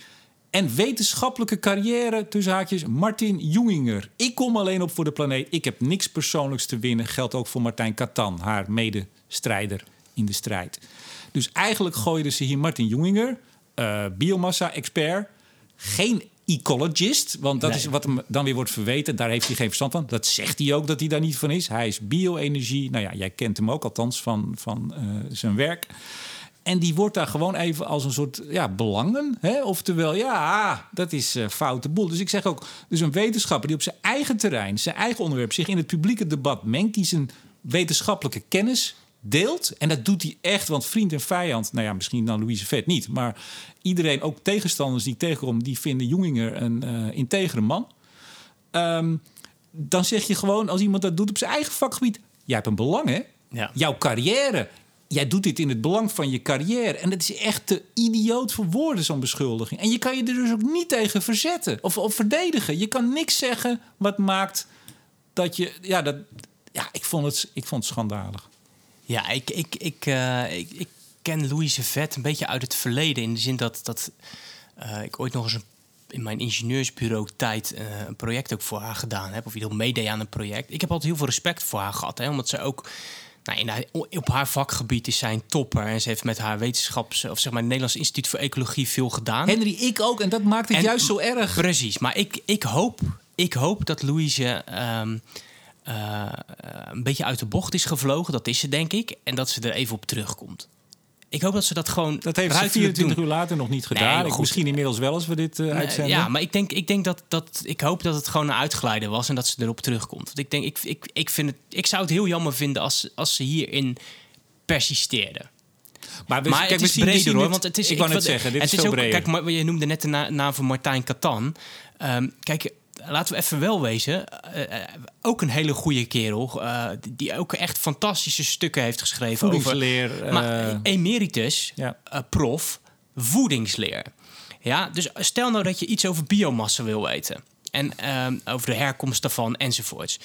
En wetenschappelijke carrière, tussen haakjes, Martin Jonginger. Ik kom alleen op voor de planeet. Ik heb niks persoonlijks te winnen. Geldt ook voor Martijn Katan, haar medestrijder in de strijd. Dus eigenlijk gooiden ze hier Martin Jonginger, eh, biomassa-expert. Geen ecologist, want dat Nee. is wat hem dan weer wordt verweten. Daar heeft hij geen verstand van. Dat zegt hij ook dat hij daar niet van is. Hij is bio-energie. Nou ja, jij kent hem ook althans van, van eh, zijn werk. En die wordt daar gewoon even als een soort ja, belangen. Hè? Oftewel, ja, dat is eh foute boel. Dus ik zeg ook, dus een wetenschapper die op zijn eigen terrein, zijn eigen onderwerp, zich in het publieke debat mengt, die zijn wetenschappelijke kennis deelt. En dat doet hij echt, want vriend en vijand, nou ja, misschien dan Louise Vet niet, maar iedereen, ook tegenstanders die ik tegenkom, die vinden Jonginger een eh integere man. Ehm, dan zeg je gewoon, als iemand dat doet op zijn eigen vakgebied, jij hebt een belang, hè? Ja. Jouw carrière. Jij doet dit in het belang van je carrière. En dat is echt te idioot voor woorden, zo'n beschuldiging. En je kan je er dus ook niet tegen verzetten of, of verdedigen. Je kan niks zeggen wat maakt dat je. Ja, dat, ja ik, vond het, ik vond het schandalig. Ja, ik, ik, ik, eh, ik, ik ken Louise Vet een beetje uit het verleden. In de zin dat, dat eh, ik ooit nog eens een, in mijn ingenieursbureau tijd eh, een project ook voor haar gedaan heb. Of ieder meedeed aan een project. Ik heb altijd heel veel respect voor haar gehad. Hè, omdat ze ook... Nou, in haar- op haar vakgebied is zij een topper. En ze heeft met haar wetenschaps... of zeg maar het Nederlands Instituut voor Ecologie veel gedaan. Henry, ik ook. En dat maakt het En- juist zo erg. Precies, maar ik, ik, hoop, ik hoop dat Louise ehm, eh, een beetje uit de bocht is gevlogen. Dat is ze, denk ik. En dat ze er even op terugkomt. Ik hoop dat ze dat gewoon Dat heeft ze ruiterlijk 24 doen. uur later nog niet gedaan. Nee, ik, goed. misschien inmiddels wel als we dit eh, uitzenden. ja, maar ik denk, ik denk dat, dat ik hoop dat het gewoon een uitglijden was en dat ze erop terugkomt. Want ik denk, ik, ik, ik, vind het, ik zou het heel jammer vinden als, als ze hierin persisteerde. maar we, Maar kijk, het is breder hoor. Want het is, ik wou net wat- zeggen, dit het is, ook, breder. Kijk, maar je noemde net de na- naam van Martijn Katan. Ehm, kijk, laten we even wel wezen. eh, eh, ook een hele goede kerel. eh, die- ook echt fantastische stukken heeft geschreven over. Voedingsleer, maar emeritus, ja. prof, voedingsleer. Ja, dus stel nou dat je iets over biomassa wil weten. En over de herkomst daarvan enzovoorts.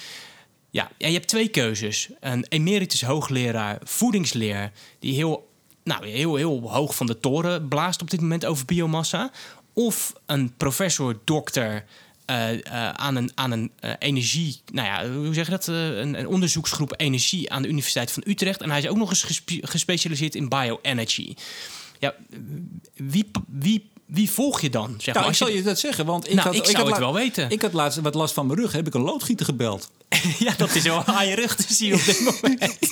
Ja, en je hebt twee keuzes. Een emeritus hoogleraar voedingsleer... die heel, nou, heel, heel hoog van de toren blaast op dit moment over biomassa. Of een professor, dokter... eh, eh, aan een, aan een eh, energie, nou ja, hoe zeg je dat? Een, een onderzoeksgroep energie aan de Universiteit van Utrecht. En hij is ook nog eens gespe- gespecialiseerd in bioenergy. Ja, wie, wie, wie volg je dan? Zeg Nou, maar, ik zal je- dat zeggen, want ik Nou, had, ik zou had het wel weten. Ik had laatst wat last van mijn rug, heb ik een loodgieter gebeld. ja, dat is wel aan je rug te zien op dit moment.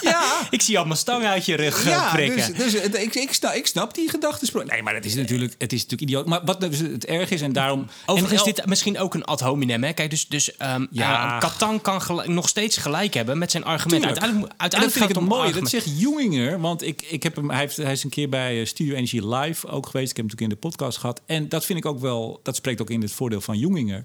Ja. Ik zie allemaal stangen uit je rug eh, Ja, prikken. dus, dus ik, ik, snap, ik snap die gedachtesprong. Nee, maar het is natuurlijk, het is natuurlijk idioot. Maar wat dus het erg is en daarom... Overigens en is dit misschien ook een ad hominem. Hè? Kijk, dus, dus ehm Ja. eh, Catan kan gelijk- nog steeds gelijk hebben met zijn argument. Tuurlijk. Uiteindelijk, dat uiteindelijk vind ik het mooie. Dat zegt Jonginger. Want ik, ik heb hem, hij, heeft, hij is een keer bij eh, Studio Energie Live ook geweest. Ik heb hem natuurlijk in de podcast gehad. En dat vind ik ook wel... Dat spreekt ook in het voordeel van Jonginger.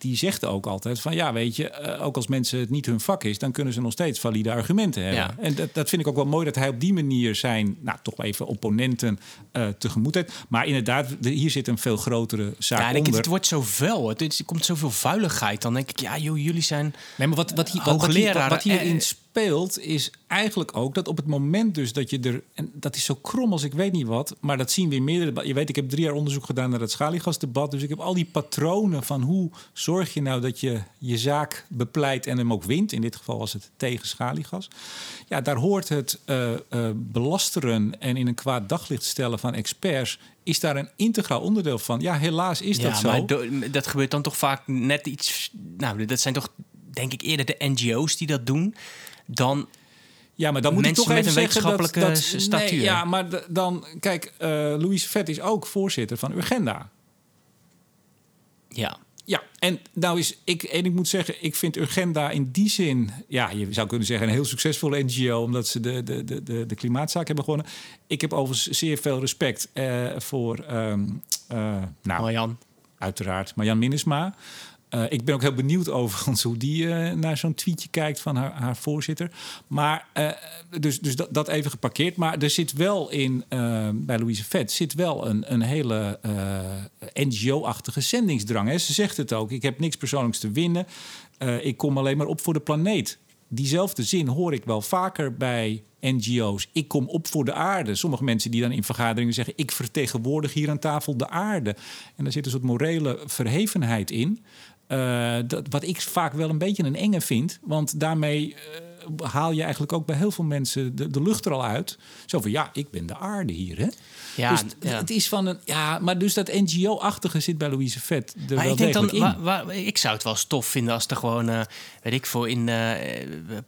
Die zegt ook altijd van... Ja, weet je, eh, ook als mensen het niet hun vak is... dan kunnen ze nog steeds valide argumenten hebben. Ja. En dat, dat vind ik ook wel mooi dat hij op die manier zijn... nou, toch even opponenten eh, tegemoet heeft. Maar inderdaad, de- hier zit een veel grotere zaak Ja, ik denk, onder. het wordt zo vuil. Het, is- er komt zoveel vuiligheid. Dan denk ik, ja, joh, jullie zijn... Nee, maar wat, wat, hier, wat, wat, hier- Hoogleraar, wat hierin speelt, is eigenlijk ook dat op het moment dus dat je er... En dat is zo krom als ik weet niet wat, maar dat zien we in meerdere... Je weet, ik heb drie jaar onderzoek gedaan naar het schaliegasdebat. Dus ik heb al die patronen van hoe zorg je nou dat je je zaak bepleit en hem ook wint. In dit geval was het tegen schaliegas. Ja, daar hoort het eh, eh, belasteren en in een kwaad daglicht stellen van experts... is daar een integraal onderdeel van. Ja, helaas is dat zo. maar do- dat gebeurt dan toch vaak net iets... Nou, dat zijn toch, denk ik, eerder de NGO's die dat doen... dan Ja, maar dan moet Mensen ik toch met even een zeggen dat, wetenschappelijke dat, statuur. Nee, ja, maar dan, kijk, eh Louise Vet is ook voorzitter van Urgenda. ja, Ja, en nou is ik, en ik moet zeggen, ik vind Urgenda in die zin, ja, je zou kunnen zeggen een heel succesvolle NGO, omdat ze de, de, de, de, de klimaatzaak hebben gewonnen. Ik heb overigens zeer veel respect eh, voor, ehm, eh, nou, Marjan. uiteraard, Marjan Minnesma. Eh, ik ben ook heel benieuwd overigens hoe die eh, naar zo'n tweetje kijkt van haar, haar voorzitter. Maar eh, dus, dus dat, dat even geparkeerd. Maar er zit wel in, bij Louise Vet, zit wel een, een hele NGO-achtige zendingsdrang. Hè. Ze zegt het ook. Ik heb niks persoonlijks te winnen. Ik kom alleen maar op voor de planeet. Diezelfde zin hoor ik wel vaker bij NGO's. Ik kom op voor de aarde. Sommige mensen die dan in vergaderingen zeggen... ik vertegenwoordig hier aan tafel de aarde. En daar zit een soort morele verhevenheid in. Eh, wat ik vaak wel een beetje een enge vind. Want daarmee eh, haal je eigenlijk ook bij heel veel mensen de, de lucht er al uit. Zo van, ja, ik ben de aarde hier, hè? Ja, dus ja. het is van een... Ja, maar dus dat NGO-achtige zit bij Louise Vet er Maar wel ik denk dan, in. wa- wa- ik zou het wel stof vinden als er gewoon, eh, weet ik voor in eh,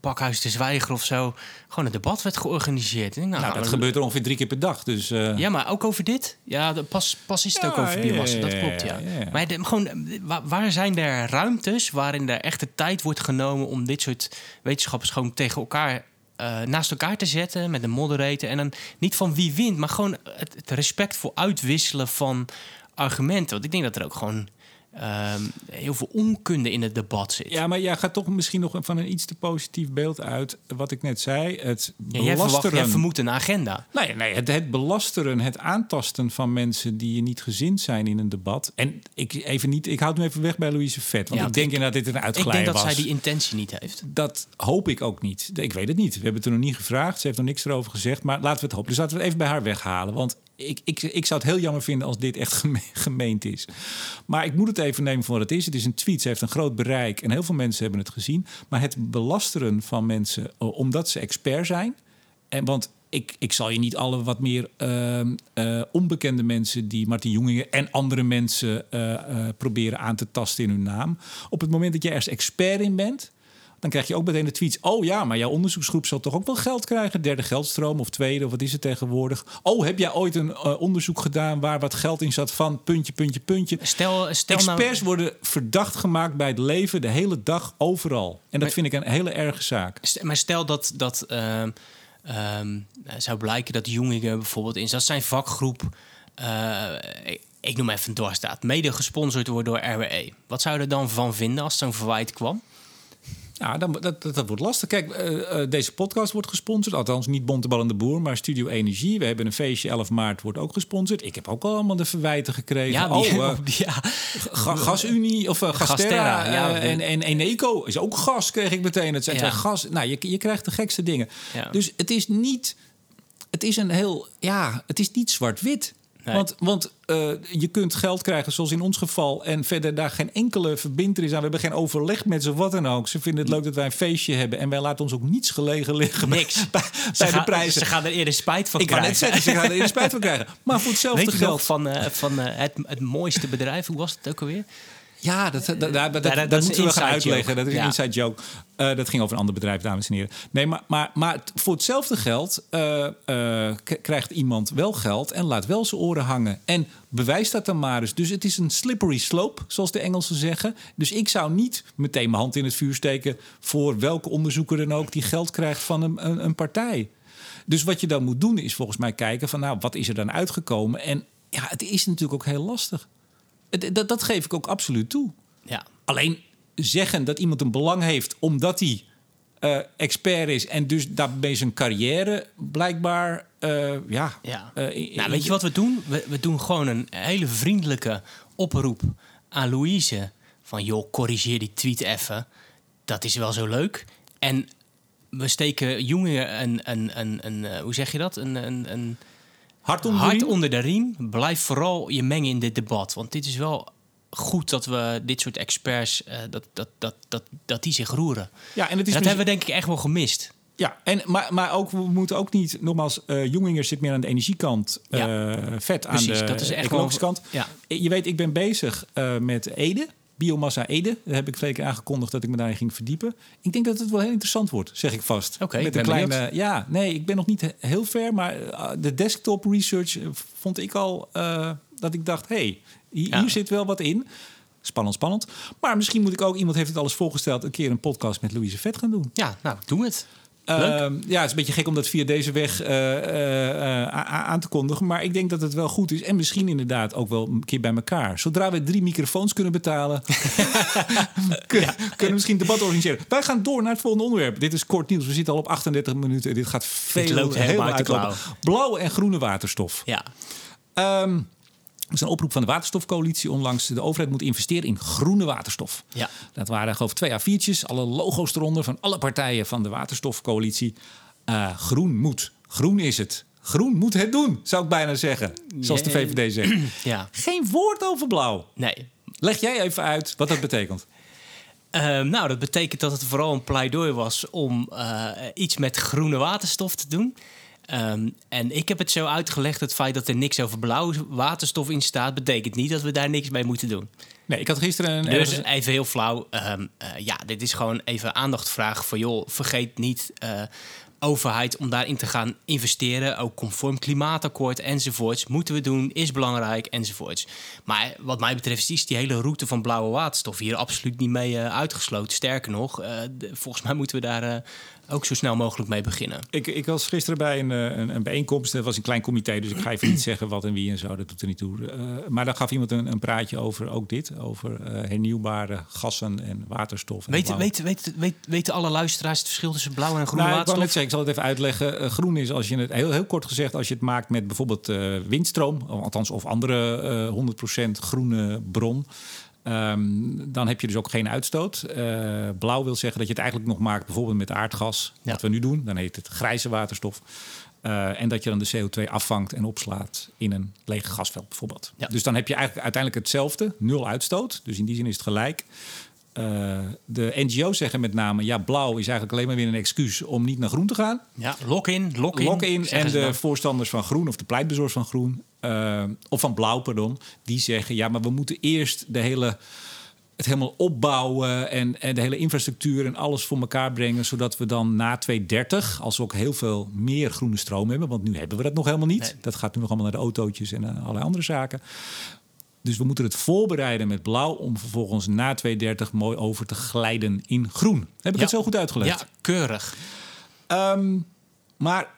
Pakhuis de Zwijger of zo, gewoon een debat werd georganiseerd. Denk, nou, Nou, dat maar- gebeurt er ongeveer drie keer per dag. Dus, eh, Ja, maar ook over dit? Ja, de- pas, pas is het Ja, ook over biomassa, dat klopt, ja. Maar de- gewoon, waar, waar zijn er ruimtes waarin er echt de tijd wordt genomen om dit soort wetenschappers gewoon tegen elkaar, eh, naast elkaar te zetten met een moderator en dan niet van wie wint, maar gewoon het, het respect voor uitwisselen van argumenten. Want ik denk dat er ook gewoon ehm, heel veel onkunde in het debat zit. Ja, maar jij gaat toch misschien nog van een iets te positief beeld uit. Wat ik net zei, het Ja, jij, verwacht, belasteren... jij vermoedt een agenda. Nee, nee het, het belasteren, het aantasten van mensen die je niet gezind zijn in een debat. En ik, even niet, ik houd me even weg bij Louise Vet. Want Ja, ik denk ik- inderdaad dat dit een Ik uitglijder denk dat was. zij die intentie niet heeft. Dat hoop ik ook niet. Ik weet het niet. We hebben het er nog niet gevraagd. Ze heeft nog niks erover gezegd. Maar laten we het hopen. Dus laten we het even bij haar weghalen. Want ik, ik, ik zou het heel jammer vinden als dit echt geme- gemeend is. Maar ik moet het even nemen voor wat het is. Het is een tweet. Ze heeft een groot bereik. En heel veel mensen hebben het gezien. Maar het belasteren van mensen eh, omdat ze expert zijn. En want ik, ik zal je niet alle wat meer ehm, eh, onbekende mensen die Martin Joengingen en andere mensen eh, proberen aan te tasten in hun naam. Op het moment dat je ergens expert in bent, dan krijg je ook meteen de tweets. Oh ja, maar jouw onderzoeksgroep zal toch ook wel geld krijgen? Derde geldstroom of tweede, of wat is het tegenwoordig? Oh, heb jij ooit een eh, onderzoek gedaan waar wat geld in zat van puntje, puntje, puntje? Stel, stel nou... Experts worden verdacht gemaakt bij het leven de hele dag overal. En dat Maar- vind ik een hele erge zaak. Maar stel dat, dat ehm, ehm, zou blijken dat Jongingen bijvoorbeeld in dat zijn vakgroep, eh, ik, ik noem even een doorstaat, mede gesponsord wordt door RWE. Wat zou je er dan van vinden als zo'n verwijt kwam? Ja, dan, dat, dat, dat wordt lastig. Kijk, eh, eh, deze podcast wordt gesponsord. Althans, niet Bontebal en de Boer, maar Studio Energie. We hebben een feestje 11 maart, wordt ook gesponsord. Ik heb ook al allemaal de verwijten gekregen. Ja, die, oh, eh, ja. Ga- Gasunie of Gasterra, Gasterra, ja. en, en Eneco is ook gas, kreeg ik meteen. Het zijn Ja. gas. Nou, je, je krijgt de gekste dingen. Ja. Dus het is niet... Het is een heel... Ja, het is niet zwart-wit. Nee. Want, want eh, je kunt geld krijgen, zoals in ons geval... en verder daar geen enkele verbindenis aan. We hebben geen overleg met ze, wat dan ook. Ze vinden het leuk dat wij een feestje hebben... en wij laten ons ook niets gelegen liggen Niks. bij, de gaan- prijzen. ze gaan er eerder spijt van ik kan krijgen. net zeggen, ze gaan er eerst spijt van krijgen. Maar voor hetzelfde Weet geld... van, eh, van eh, het, het mooiste bedrijf? Hoe was het ook alweer? Ja, dat, dat, dat, dat, moeten we gaan uitleggen. joke. Dat is een inside joke. Eh, dat ging over een ander bedrijf, dames en heren. Nee, maar, maar, maar voor hetzelfde geld eh, eh, krijgt iemand wel geld en laat wel zijn oren hangen. En bewijs dat dan maar eens. Dus het is een slippery slope, zoals de Engelsen zeggen. Dus ik zou niet meteen mijn hand in het vuur steken voor welke onderzoeker dan ook die geld krijgt van een, een, een partij. Dus wat je dan moet doen is volgens mij kijken van nou, wat is er dan uitgekomen? En ja, het is natuurlijk ook heel lastig. Dat, dat geef ik ook absoluut toe. Ja. Alleen zeggen dat iemand een belang heeft omdat hij eh, expert is en dus daarbij zijn carrière blijkbaar. eh, ja. Ja. eh, in- nou, weet je wat we doen? We, we doen gewoon een hele vriendelijke oproep aan Louise. Van joh, corrigeer die tweet even. Dat is wel zo leuk. En we steken Jongeren een, een, een, een, hoe zeg je dat? Een, een, een Hart onder de hart riem? onder de riem. Blijf vooral je mengen in dit debat. Want dit is wel goed dat we dit soort experts, eh, dat, dat, dat, dat, dat die zich roeren. Ja, en het is dat mis- hebben we denk ik echt wel gemist. Ja, en, maar, maar ook, we moeten ook niet, nogmaals, eh Jonginger zit meer aan de energiekant, Ja. eh, vet Precies, aan de dat is echt ecologische wel- kant. ja. Je weet, ik ben bezig met Ede, biomassa Ede. Daar heb ik twee keer aangekondigd dat ik me daarin ging verdiepen. Ik denk dat het wel heel interessant wordt, zeg ik vast. Oké, met een kleine, benieuwd. ja, nee, ik ben nog niet he- heel ver, maar eh, de desktop research eh, vond ik al eh, dat ik dacht, hey, hier, Ja. hier zit wel wat in. Spannend, spannend. Maar misschien moet ik ook, iemand heeft het alles voorgesteld, een keer een podcast met Louise Vet gaan doen. Ja, nou, doe het. Ehm, ja, het is een beetje gek om dat via deze weg eh, eh, eh, aan te kondigen. Maar ik denk dat het wel goed is. En misschien inderdaad ook wel een keer bij elkaar. Zodra we drie microfoons kunnen betalen... kun- kunnen we misschien debat organiseren. Wij gaan door naar het volgende onderwerp. Dit is kort nieuws. We zitten al op 38 minuten. Dit gaat veel loopt helemaal. Blauwe en groene waterstof. Ja. Ehm, er is een oproep van de waterstofcoalitie onlangs. De overheid moet investeren in groene waterstof. Ja. Dat waren geloof ik twee A4'tjes. Alle logo's eronder van alle partijen van de waterstofcoalitie. Eh, groen moet. Groen is het. Groen moet het doen, zou ik bijna zeggen. Zoals de. VVD zegt. Ja. Geen woord over blauw. Nee. Leg jij even uit wat dat betekent. Ehm, nou, dat betekent dat het vooral een pleidooi was om eh, iets met groene waterstof te doen. Ehm, en ik heb het zo uitgelegd: het feit dat er niks over blauwe waterstof in staat, betekent niet dat we daar niks mee moeten doen. Nee, ik had gisteren een... Dus ergens- even heel flauw. ehm, eh, ja, dit is gewoon even aandacht vragen voor joh, vergeet niet. eh, overheid om daarin te gaan investeren, ook conform klimaatakkoord enzovoorts, moeten we doen, is belangrijk enzovoorts. Maar wat mij betreft is die hele route van blauwe waterstof hier absoluut niet mee eh, uitgesloten. Sterker nog, volgens mij moeten we daar ook zo snel mogelijk mee beginnen. Ik, ik was gisteren bij een, eh, een, een bijeenkomst. Het was een klein comité, dus ik ga even niet zeggen wat en wie en zo. Dat doet er niet toe. Eh, maar daar gaf iemand een, een praatje over ook dit. Over eh, hernieuwbare gassen en waterstof. En Weten, blauw. weten, weten, weten, weten alle luisteraars het verschil tussen blauwe en groene Nou, ik net zeggen, ik zal het even uitleggen. Groen is als je het heel, heel kort gezegd, als je het maakt met bijvoorbeeld windstroom, althans of andere eh 100% groene bron. Ehm, dan heb je dus ook geen uitstoot. Eh, blauw wil zeggen dat je het eigenlijk nog maakt bijvoorbeeld met aardgas. Ja. Wat we nu doen, dan heet het grijze waterstof. Eh, en dat je dan de CO2 afvangt en opslaat in een leeg gasveld bijvoorbeeld. Ja. Dus dan heb je eigenlijk uiteindelijk hetzelfde, nul uitstoot. Dus in die zin is het gelijk. Eh, de NGO's zeggen met name, ja, blauw is eigenlijk alleen maar weer een excuus om niet naar groen te gaan. Ja, lock-in, lock-in. Lock-in en zeggen ze de dan. voorstanders van groen, of de pleitbezorgers van groen, eh, of van blauw, pardon, die zeggen, ja, maar we moeten eerst de hele, het helemaal opbouwen en, en de hele infrastructuur en alles voor elkaar brengen, zodat we dan na 2030, als we ook heel veel meer groene stroom hebben, want nu hebben we dat nog helemaal niet. Nee. Dat gaat nu nog allemaal naar de autootjes en eh, allerlei andere zaken. Dus we moeten het voorbereiden met blauw om vervolgens na 2030 mooi over te glijden in groen. Heb ik Ja. het zo goed uitgelegd? Ja, keurig. Ehm, maar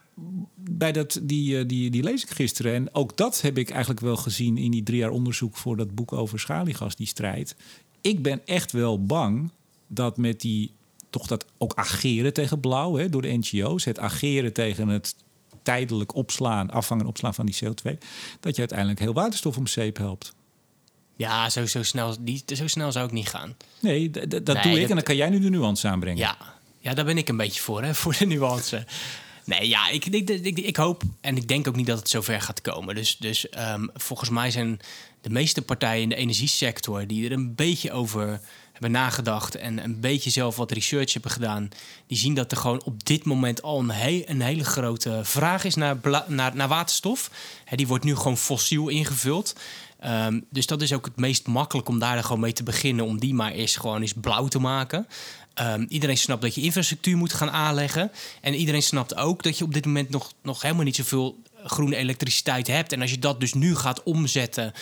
bij dat, die, eh, die, die lees ik gisteren. En ook dat heb ik eigenlijk wel gezien in die drie jaar onderzoek voor dat boek over schaliegas, die strijd. Ik ben echt wel bang dat met die toch dat ook ageren tegen blauw hè, door de NGO's, het ageren tegen het tijdelijk opslaan, afvangen en opslaan van die CO2, dat je uiteindelijk heel waterstof om zeep helpt. Ja, zo, zo, snel, die, zo snel zou ik niet gaan. Nee, dat Nee, doe ik dat- en dan kan jij nu de nuance aanbrengen. Ja, ja daar ben ik een beetje voor, hè, voor de nuance. Nee, ja, ik, ik, ik, hoop en ik denk ook niet dat het zover gaat komen. Dus, dus ehm, volgens mij zijn de meeste partijen in de energiesector die er een beetje over hebben nagedacht en een beetje zelf wat research hebben gedaan, die zien dat er gewoon op dit moment al een, he- een hele grote vraag is naar, naar, naar waterstof. Die wordt nu gewoon fossiel ingevuld. Ehm, dus dat is ook het meest makkelijk om daar gewoon mee te beginnen, om die maar eens gewoon eens blauw te maken. Ehm, iedereen snapt dat je infrastructuur moet gaan aanleggen. En iedereen snapt ook dat je op dit moment nog, nog helemaal niet zoveel groene elektriciteit hebt. En als je dat dus nu gaat omzetten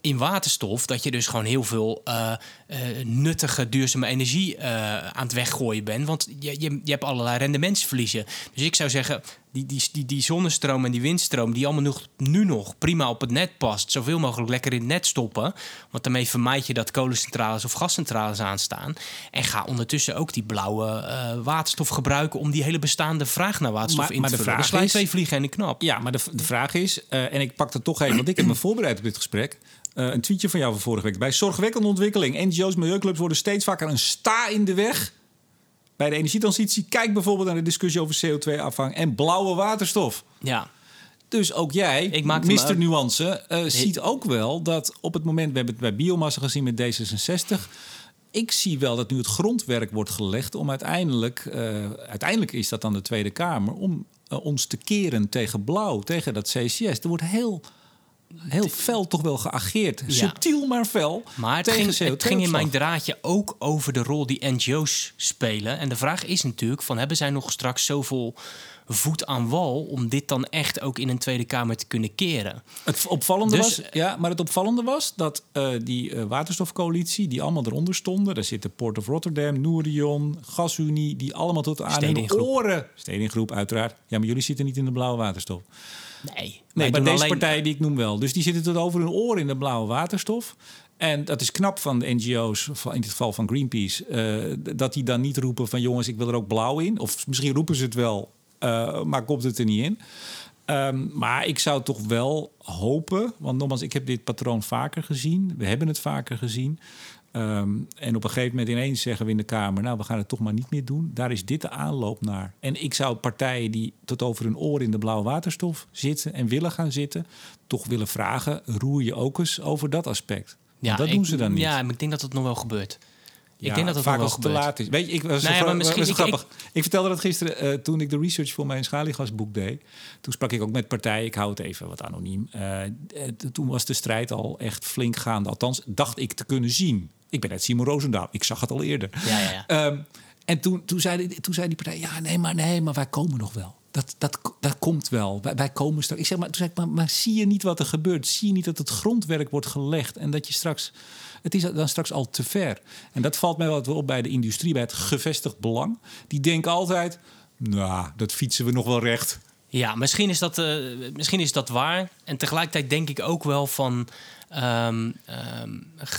in waterstof, dat je dus gewoon heel veel eh, eh, nuttige, duurzame energie eh, aan het weggooien bent. Want je, je, je hebt allerlei rendementsverliezen. Dus ik zou zeggen, die, die, die, die zonnestroom en die windstroom, die allemaal nog, nu nog prima op het net past, zoveel mogelijk lekker in het net stoppen. Want daarmee vermijd je dat kolencentrales of gascentrales aanstaan. En ga ondertussen ook die blauwe eh, waterstof gebruiken om die hele bestaande vraag naar waterstof Maar- in maar te de vullen. vraag sla je is- twee vliegen in de knap. Ja, maar de, de vraag is, en ik pak dat toch even, want ik heb me voorbereid op dit gesprek. Een tweetje van jou van vorige week. Bij zorgwekkende ontwikkeling. NGO's, milieuclubs worden steeds vaker een sta in de weg. Bij de energietransitie. Kijk bijvoorbeeld naar de discussie over CO2-afvang en blauwe waterstof. Ja. Dus ook jij, Ik Mr. ook- Nuance, eh, ziet ook wel dat op het moment... We hebben het bij biomassa gezien met D66... Ik zie wel dat nu het grondwerk wordt gelegd om uiteindelijk... eh, uiteindelijk is dat dan de Tweede Kamer... om eh, ons te keren tegen blauw, tegen dat CCS. Er wordt heel, heel fel toch wel geageerd. Subtiel maar fel Maar het tegen ging, het ging in CO2-opslag. mijn draadje ook over de rol die NGO's spelen. En de vraag is natuurlijk: van, hebben zij nog straks zoveel voet aan wal om dit dan echt ook in een Tweede Kamer te kunnen keren. Het opvallende Dus- was, ja, maar het opvallende was dat eh, die eh, waterstofcoalitie, die allemaal eronder stonden, daar zitten Port of Rotterdam, Nourion, Gasunie, die allemaal tot aan hun Stedingroep. oren. Stedingroep, uiteraard. Ja, maar jullie zitten niet in de blauwe waterstof. Nee, Nee, maar deze alleen- partijen die ik noem wel. Dus die zitten tot over hun oren in de blauwe waterstof. En dat is knap van de NGO's, in dit geval van Greenpeace, eh, dat die dan niet roepen van jongens, ik wil er ook blauw in. Of misschien roepen ze het wel, eh, maar komt het er niet in. Ehm, maar ik zou toch wel hopen, want nogmaals, ik heb dit patroon vaker gezien. We hebben het vaker gezien. Ehm, en op een gegeven moment ineens zeggen we in de Kamer... nou, we gaan het toch maar niet meer doen. Daar is dit de aanloop naar. En ik zou partijen die tot over hun oren in de blauwe waterstof zitten... en willen gaan zitten, toch willen vragen... roer je ook eens over dat aspect. Want dat ik- doen ze dan niet. Ja, maar ik denk dat het nog wel gebeurt. Ik Ja, denk dat het vaak wel als het te laat is. Weet je, ik was, Nou ja, zo, maar gra- misschien- was zo ik- grappig. Ik, vertelde dat gisteren eh, toen ik de research voor mijn schaliegasboek deed. Toen sprak ik ook met partijen. Ik hou het even wat anoniem. Eh, toen was de strijd al echt flink gaande. Althans, dacht ik te kunnen zien. Ik ben net Simon Roosendaal. Ik zag het al eerder. Ja, ja, ja. Ehm, en toen, toen, zei, die- toen zei die partij: Ja, nee, maar nee, maar wij komen nog wel. Dat, dat, dat komt wel. Wij, wij komen straks. Ik zeg maar, toen zei ik, maar, maar zie je niet wat er gebeurt? Zie je niet dat het grondwerk wordt gelegd en dat je straks. Het is dan straks al te ver. En dat valt mij wel op bij de industrie, bij het gevestigd belang. Die denken altijd: Nou, dat fietsen we nog wel recht. Ja, misschien is, dat, eh, misschien is dat waar. En tegelijkertijd denk ik ook wel van... ehm, ehm,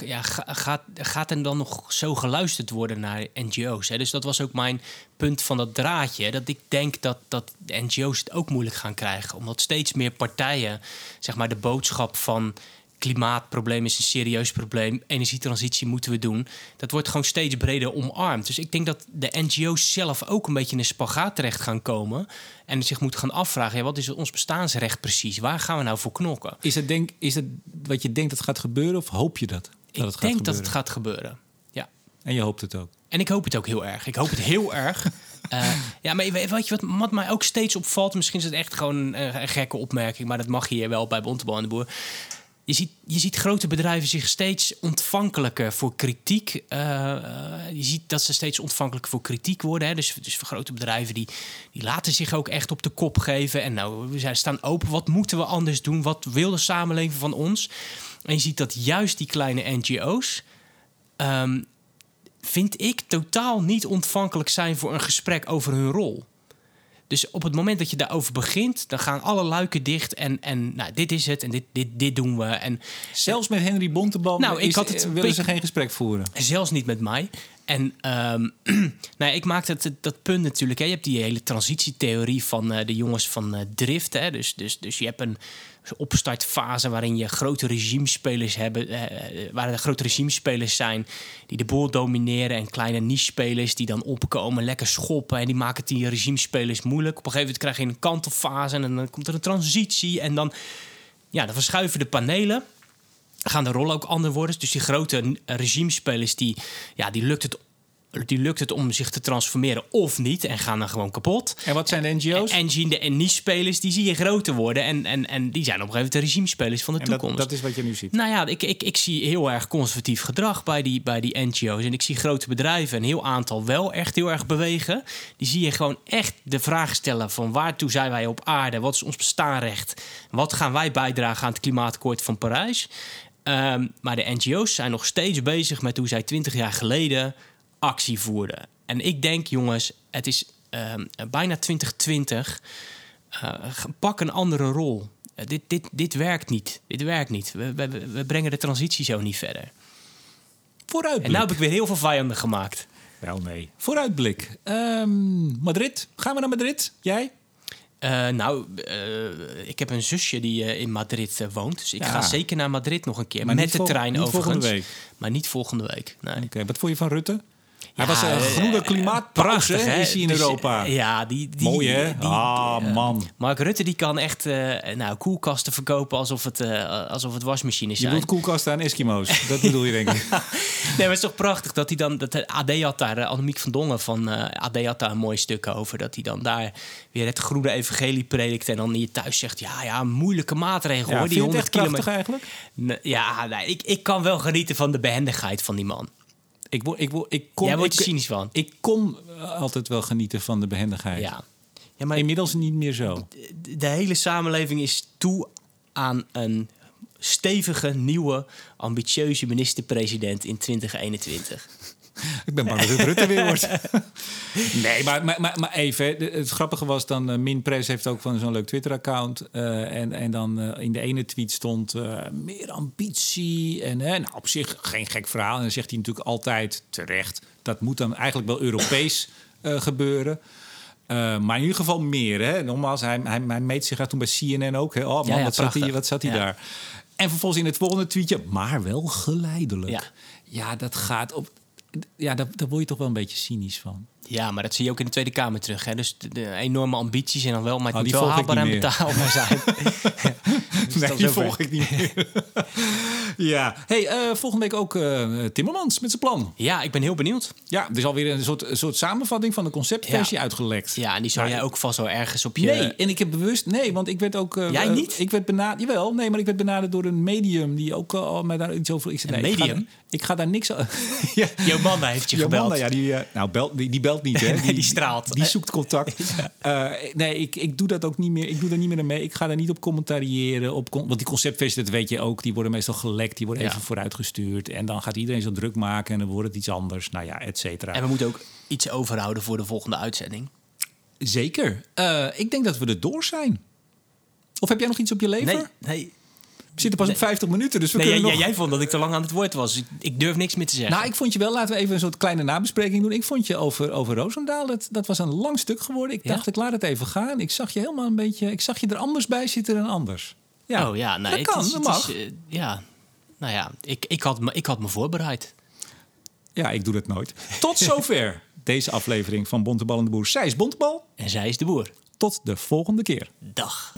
ja, ga- gaat, gaat er dan nog zo geluisterd worden naar NGO's? Hè? Dus dat was ook mijn punt van dat draadje. Dat ik denk dat, dat de NGO's het ook moeilijk gaan krijgen. Omdat steeds meer partijen zeg maar, de boodschap van... Klimaatprobleem is een serieus probleem. Energietransitie moeten we doen. Dat wordt gewoon steeds breder omarmd. Dus ik denk dat de NGO's zelf ook een beetje in een spagaat terecht gaan komen. En zich moeten gaan afvragen: ja, wat is ons bestaansrecht precies? Waar gaan we nou voor knokken? Is het, denk, is het wat je denkt dat gaat gebeuren of hoop je dat? dat ik het gaat denk dat het gaat gebeuren. Ja. En je hoopt het ook. En ik hoop het ook heel erg. Ik hoop het heel erg. Eh, ja, maar weet je wat, wat mij ook steeds opvalt? Misschien is het echt gewoon eh, een gekke opmerking, maar dat mag hier wel bij Bontebal en de Boer. Je ziet, je ziet grote bedrijven zich steeds ontvankelijker voor kritiek. eh, eh, je ziet dat ze steeds ontvankelijker voor kritiek worden. Hè? Dus, dus voor grote bedrijven die, die laten zich ook echt op de kop geven. En nou, we zijn, staan open. Wat moeten we anders doen? Wat wil de samenleving van ons? En je ziet dat juist die kleine NGO's... ehm, vind ik totaal niet ontvankelijk zijn voor een gesprek over hun rol. Dus op het moment dat je daarover begint, dan gaan alle luiken dicht. En, en nou, dit is het en dit, dit, dit doen we. En Zelfs met Henry Bontebal Nou, ik is- had het- willen ik- ze geen gesprek voeren. Zelfs niet met mij. En ehm, nou ik maakte het, dat punt natuurlijk. Hè. Je hebt die hele transitietheorie van eh, de jongens van eh, Drift. Hè. Dus, dus, dus je hebt een opstartfase waarin je grote regimespelers hebben. eh, eh, waar er grote regimespelers zijn die de boel domineren. En kleine niche-spelers die dan opkomen, lekker schoppen. En die maken het die regimespelers moeilijk. Op een gegeven moment krijg je een kantelfase en dan komt er een transitie. En dan, ja, dan verschuiven de panelen gaan de rollen ook ander worden. Dus die grote regimespelers, die, ja, die, lukt het, die lukt het om zich te transformeren of niet. En gaan dan gewoon kapot. En wat zijn de NGO's? En zien de en niche-spelers, die zie je groter worden. En, en, en die zijn op een gegeven moment de regimespelers van de En dat, toekomst. dat is wat je nu ziet. Nou ja, ik, ik, ik zie heel erg conservatief gedrag bij die, bij die NGO's. En ik zie grote bedrijven, een heel aantal wel echt heel erg bewegen. Die zie je gewoon echt de vraag stellen van waartoe zijn wij op aarde? Wat is ons bestaanrecht? Wat gaan wij bijdragen aan het klimaatakkoord van Parijs? Ehm, maar de NGO's zijn nog steeds bezig met hoe zij twintig jaar geleden actie voerden. En ik denk, jongens, het is ehm, bijna 2020. Eh, pak een andere rol. Eh, dit, dit, dit werkt niet. Dit werkt niet. We, we, we brengen de transitie zo niet verder. Vooruitblik. En nu heb ik weer heel veel vijanden gemaakt. Wel nee. Vooruitblik. Ehm, Madrid. Gaan we naar Madrid? Jij? Eh, nou, ik heb een zusje die in Madrid woont. Dus ik Ja. ga zeker naar Madrid nog een keer. Maar met de trein niet overigens. volgende week. Maar niet volgende week. Nee. Oké, wat vond je van Rutte? Hij was een eh, groene klimaatprachtig, Prachtig, hè? is hij in Dus, Europa. eh, ja, die, die, Mooi, hè? die- ah, eh, man. Mark Rutte die kan echt eh, nou, koelkasten verkopen alsof het, eh, alsof het wasmachines Je zijn. bedoelt koelkasten aan Eskimo's. Dat bedoel je, denk ik. Nee, maar het is toch prachtig dat hij dan... Dat de AD had daar, uh, Annemiek van Dongen van eh, AD had daar een mooi stuk over. Dat hij dan daar weer het groene evangelie predikt. En dan hier thuis zegt, ja, ja, moeilijke maatregel Ja, hoor. Die vind je het 100 echt kilometer... eigenlijk? Ja, nee, ik, ik kan wel genieten van de behendigheid van die man. Ik, wo- ik, wo- ik kon, Jij wordt ik, cynisch van. Ik kon eh, altijd wel genieten van de behendigheid. Ja. Ja, maar Inmiddels niet meer zo. de, de hele samenleving is toe aan een stevige, nieuwe, ambitieuze minister-president in 2021. Ik ben bang dat het Rutte weer wordt. nee, maar, maar, maar, maar even. De- Het grappige was dan... eh, Minpress heeft ook van zo'n leuk Twitter-account. eh, en, en dan eh, in de ene tweet stond... meer ambitie. En nou, op zich geen gek verhaal. En dan zegt hij natuurlijk altijd terecht... dat moet dan eigenlijk wel Europees gebeuren. Maar in ieder geval meer. Hè? Nogmaals, hij, hij, hij meet zich toen bij CNN ook. Hè? Oh man, Ja, ja, wat, zat hij, prachtig. wat zat hij Ja. daar? En vervolgens in het volgende tweetje... maar wel geleidelijk. Ja. ja dat gaat op... Ja, daar, daar word je toch wel een beetje cynisch van. Ja, maar dat zie je ook in de Tweede Kamer terug. Hè? Dus de, de enorme ambities en dan wel, maar het Oh, moet wel haalbaar en betaalbaar zijn. nee, die volg ik niet meer. ja. Hey, eh, volgende week ook eh, Timmermans met zijn plan. ja, ik ben heel benieuwd. Ja, er is alweer een soort, een soort samenvatting van de conceptversie Ja. uitgelekt. Ja, en die zou jij ook vast wel ergens op je... Nee, en ik heb bewust... Nee, want ik werd ook... eh, Jij niet? Ik werd benaderd... Jawel, nee, maar ik werd benaderd door een medium... die ook al mij daar iets over... Ik zei, Een nee, ik ga medium? Ik ga, daar niks... aan- ja. Jomanda heeft je gebeld. Jomanda, ja, die, nou, belt, die, die belt niet, hè? Nee, die straalt. Die zoekt contact. Nee, ik, ik doe dat ook niet meer. Ik doe daar niet meer mee. Ik ga daar niet op commentariëren. Op, want die conceptversies, dat weet je ook, die worden meestal gelekt. Die worden Ja. even vooruitgestuurd. En dan gaat iedereen zo druk maken en dan wordt het iets anders. Nou ja, et cetera. En we moeten ook iets overhouden voor de volgende uitzending. Zeker. Eh, ik denk dat we er door zijn. Of heb jij nog iets op je lever? Nee, nee. We zitten pas op 50 minuten, dus we nee kunnen jij, nog... jij vond dat ik te lang aan het woord was. Ik, ik durf niks meer te zeggen. Nou, ik vond je wel, laten we even een soort kleine nabespreking doen. Ik vond je over, over Roosendaal, dat, dat was een lang stuk geworden. Ik Ja? dacht, ik laat het even gaan. Ik zag je helemaal een beetje, ik zag je er anders bij zitten dan anders. Ja, oh ja, nee, dat het kan, is- dat het mag. is, eh, ja, nou ja, ik, ik, had me, ik had me voorbereid. Ja, ik doe dat nooit. Tot zover deze aflevering van Bontebal en de Boer. Zij is Bontebal. En zij is de boer. Tot de volgende keer. Dag.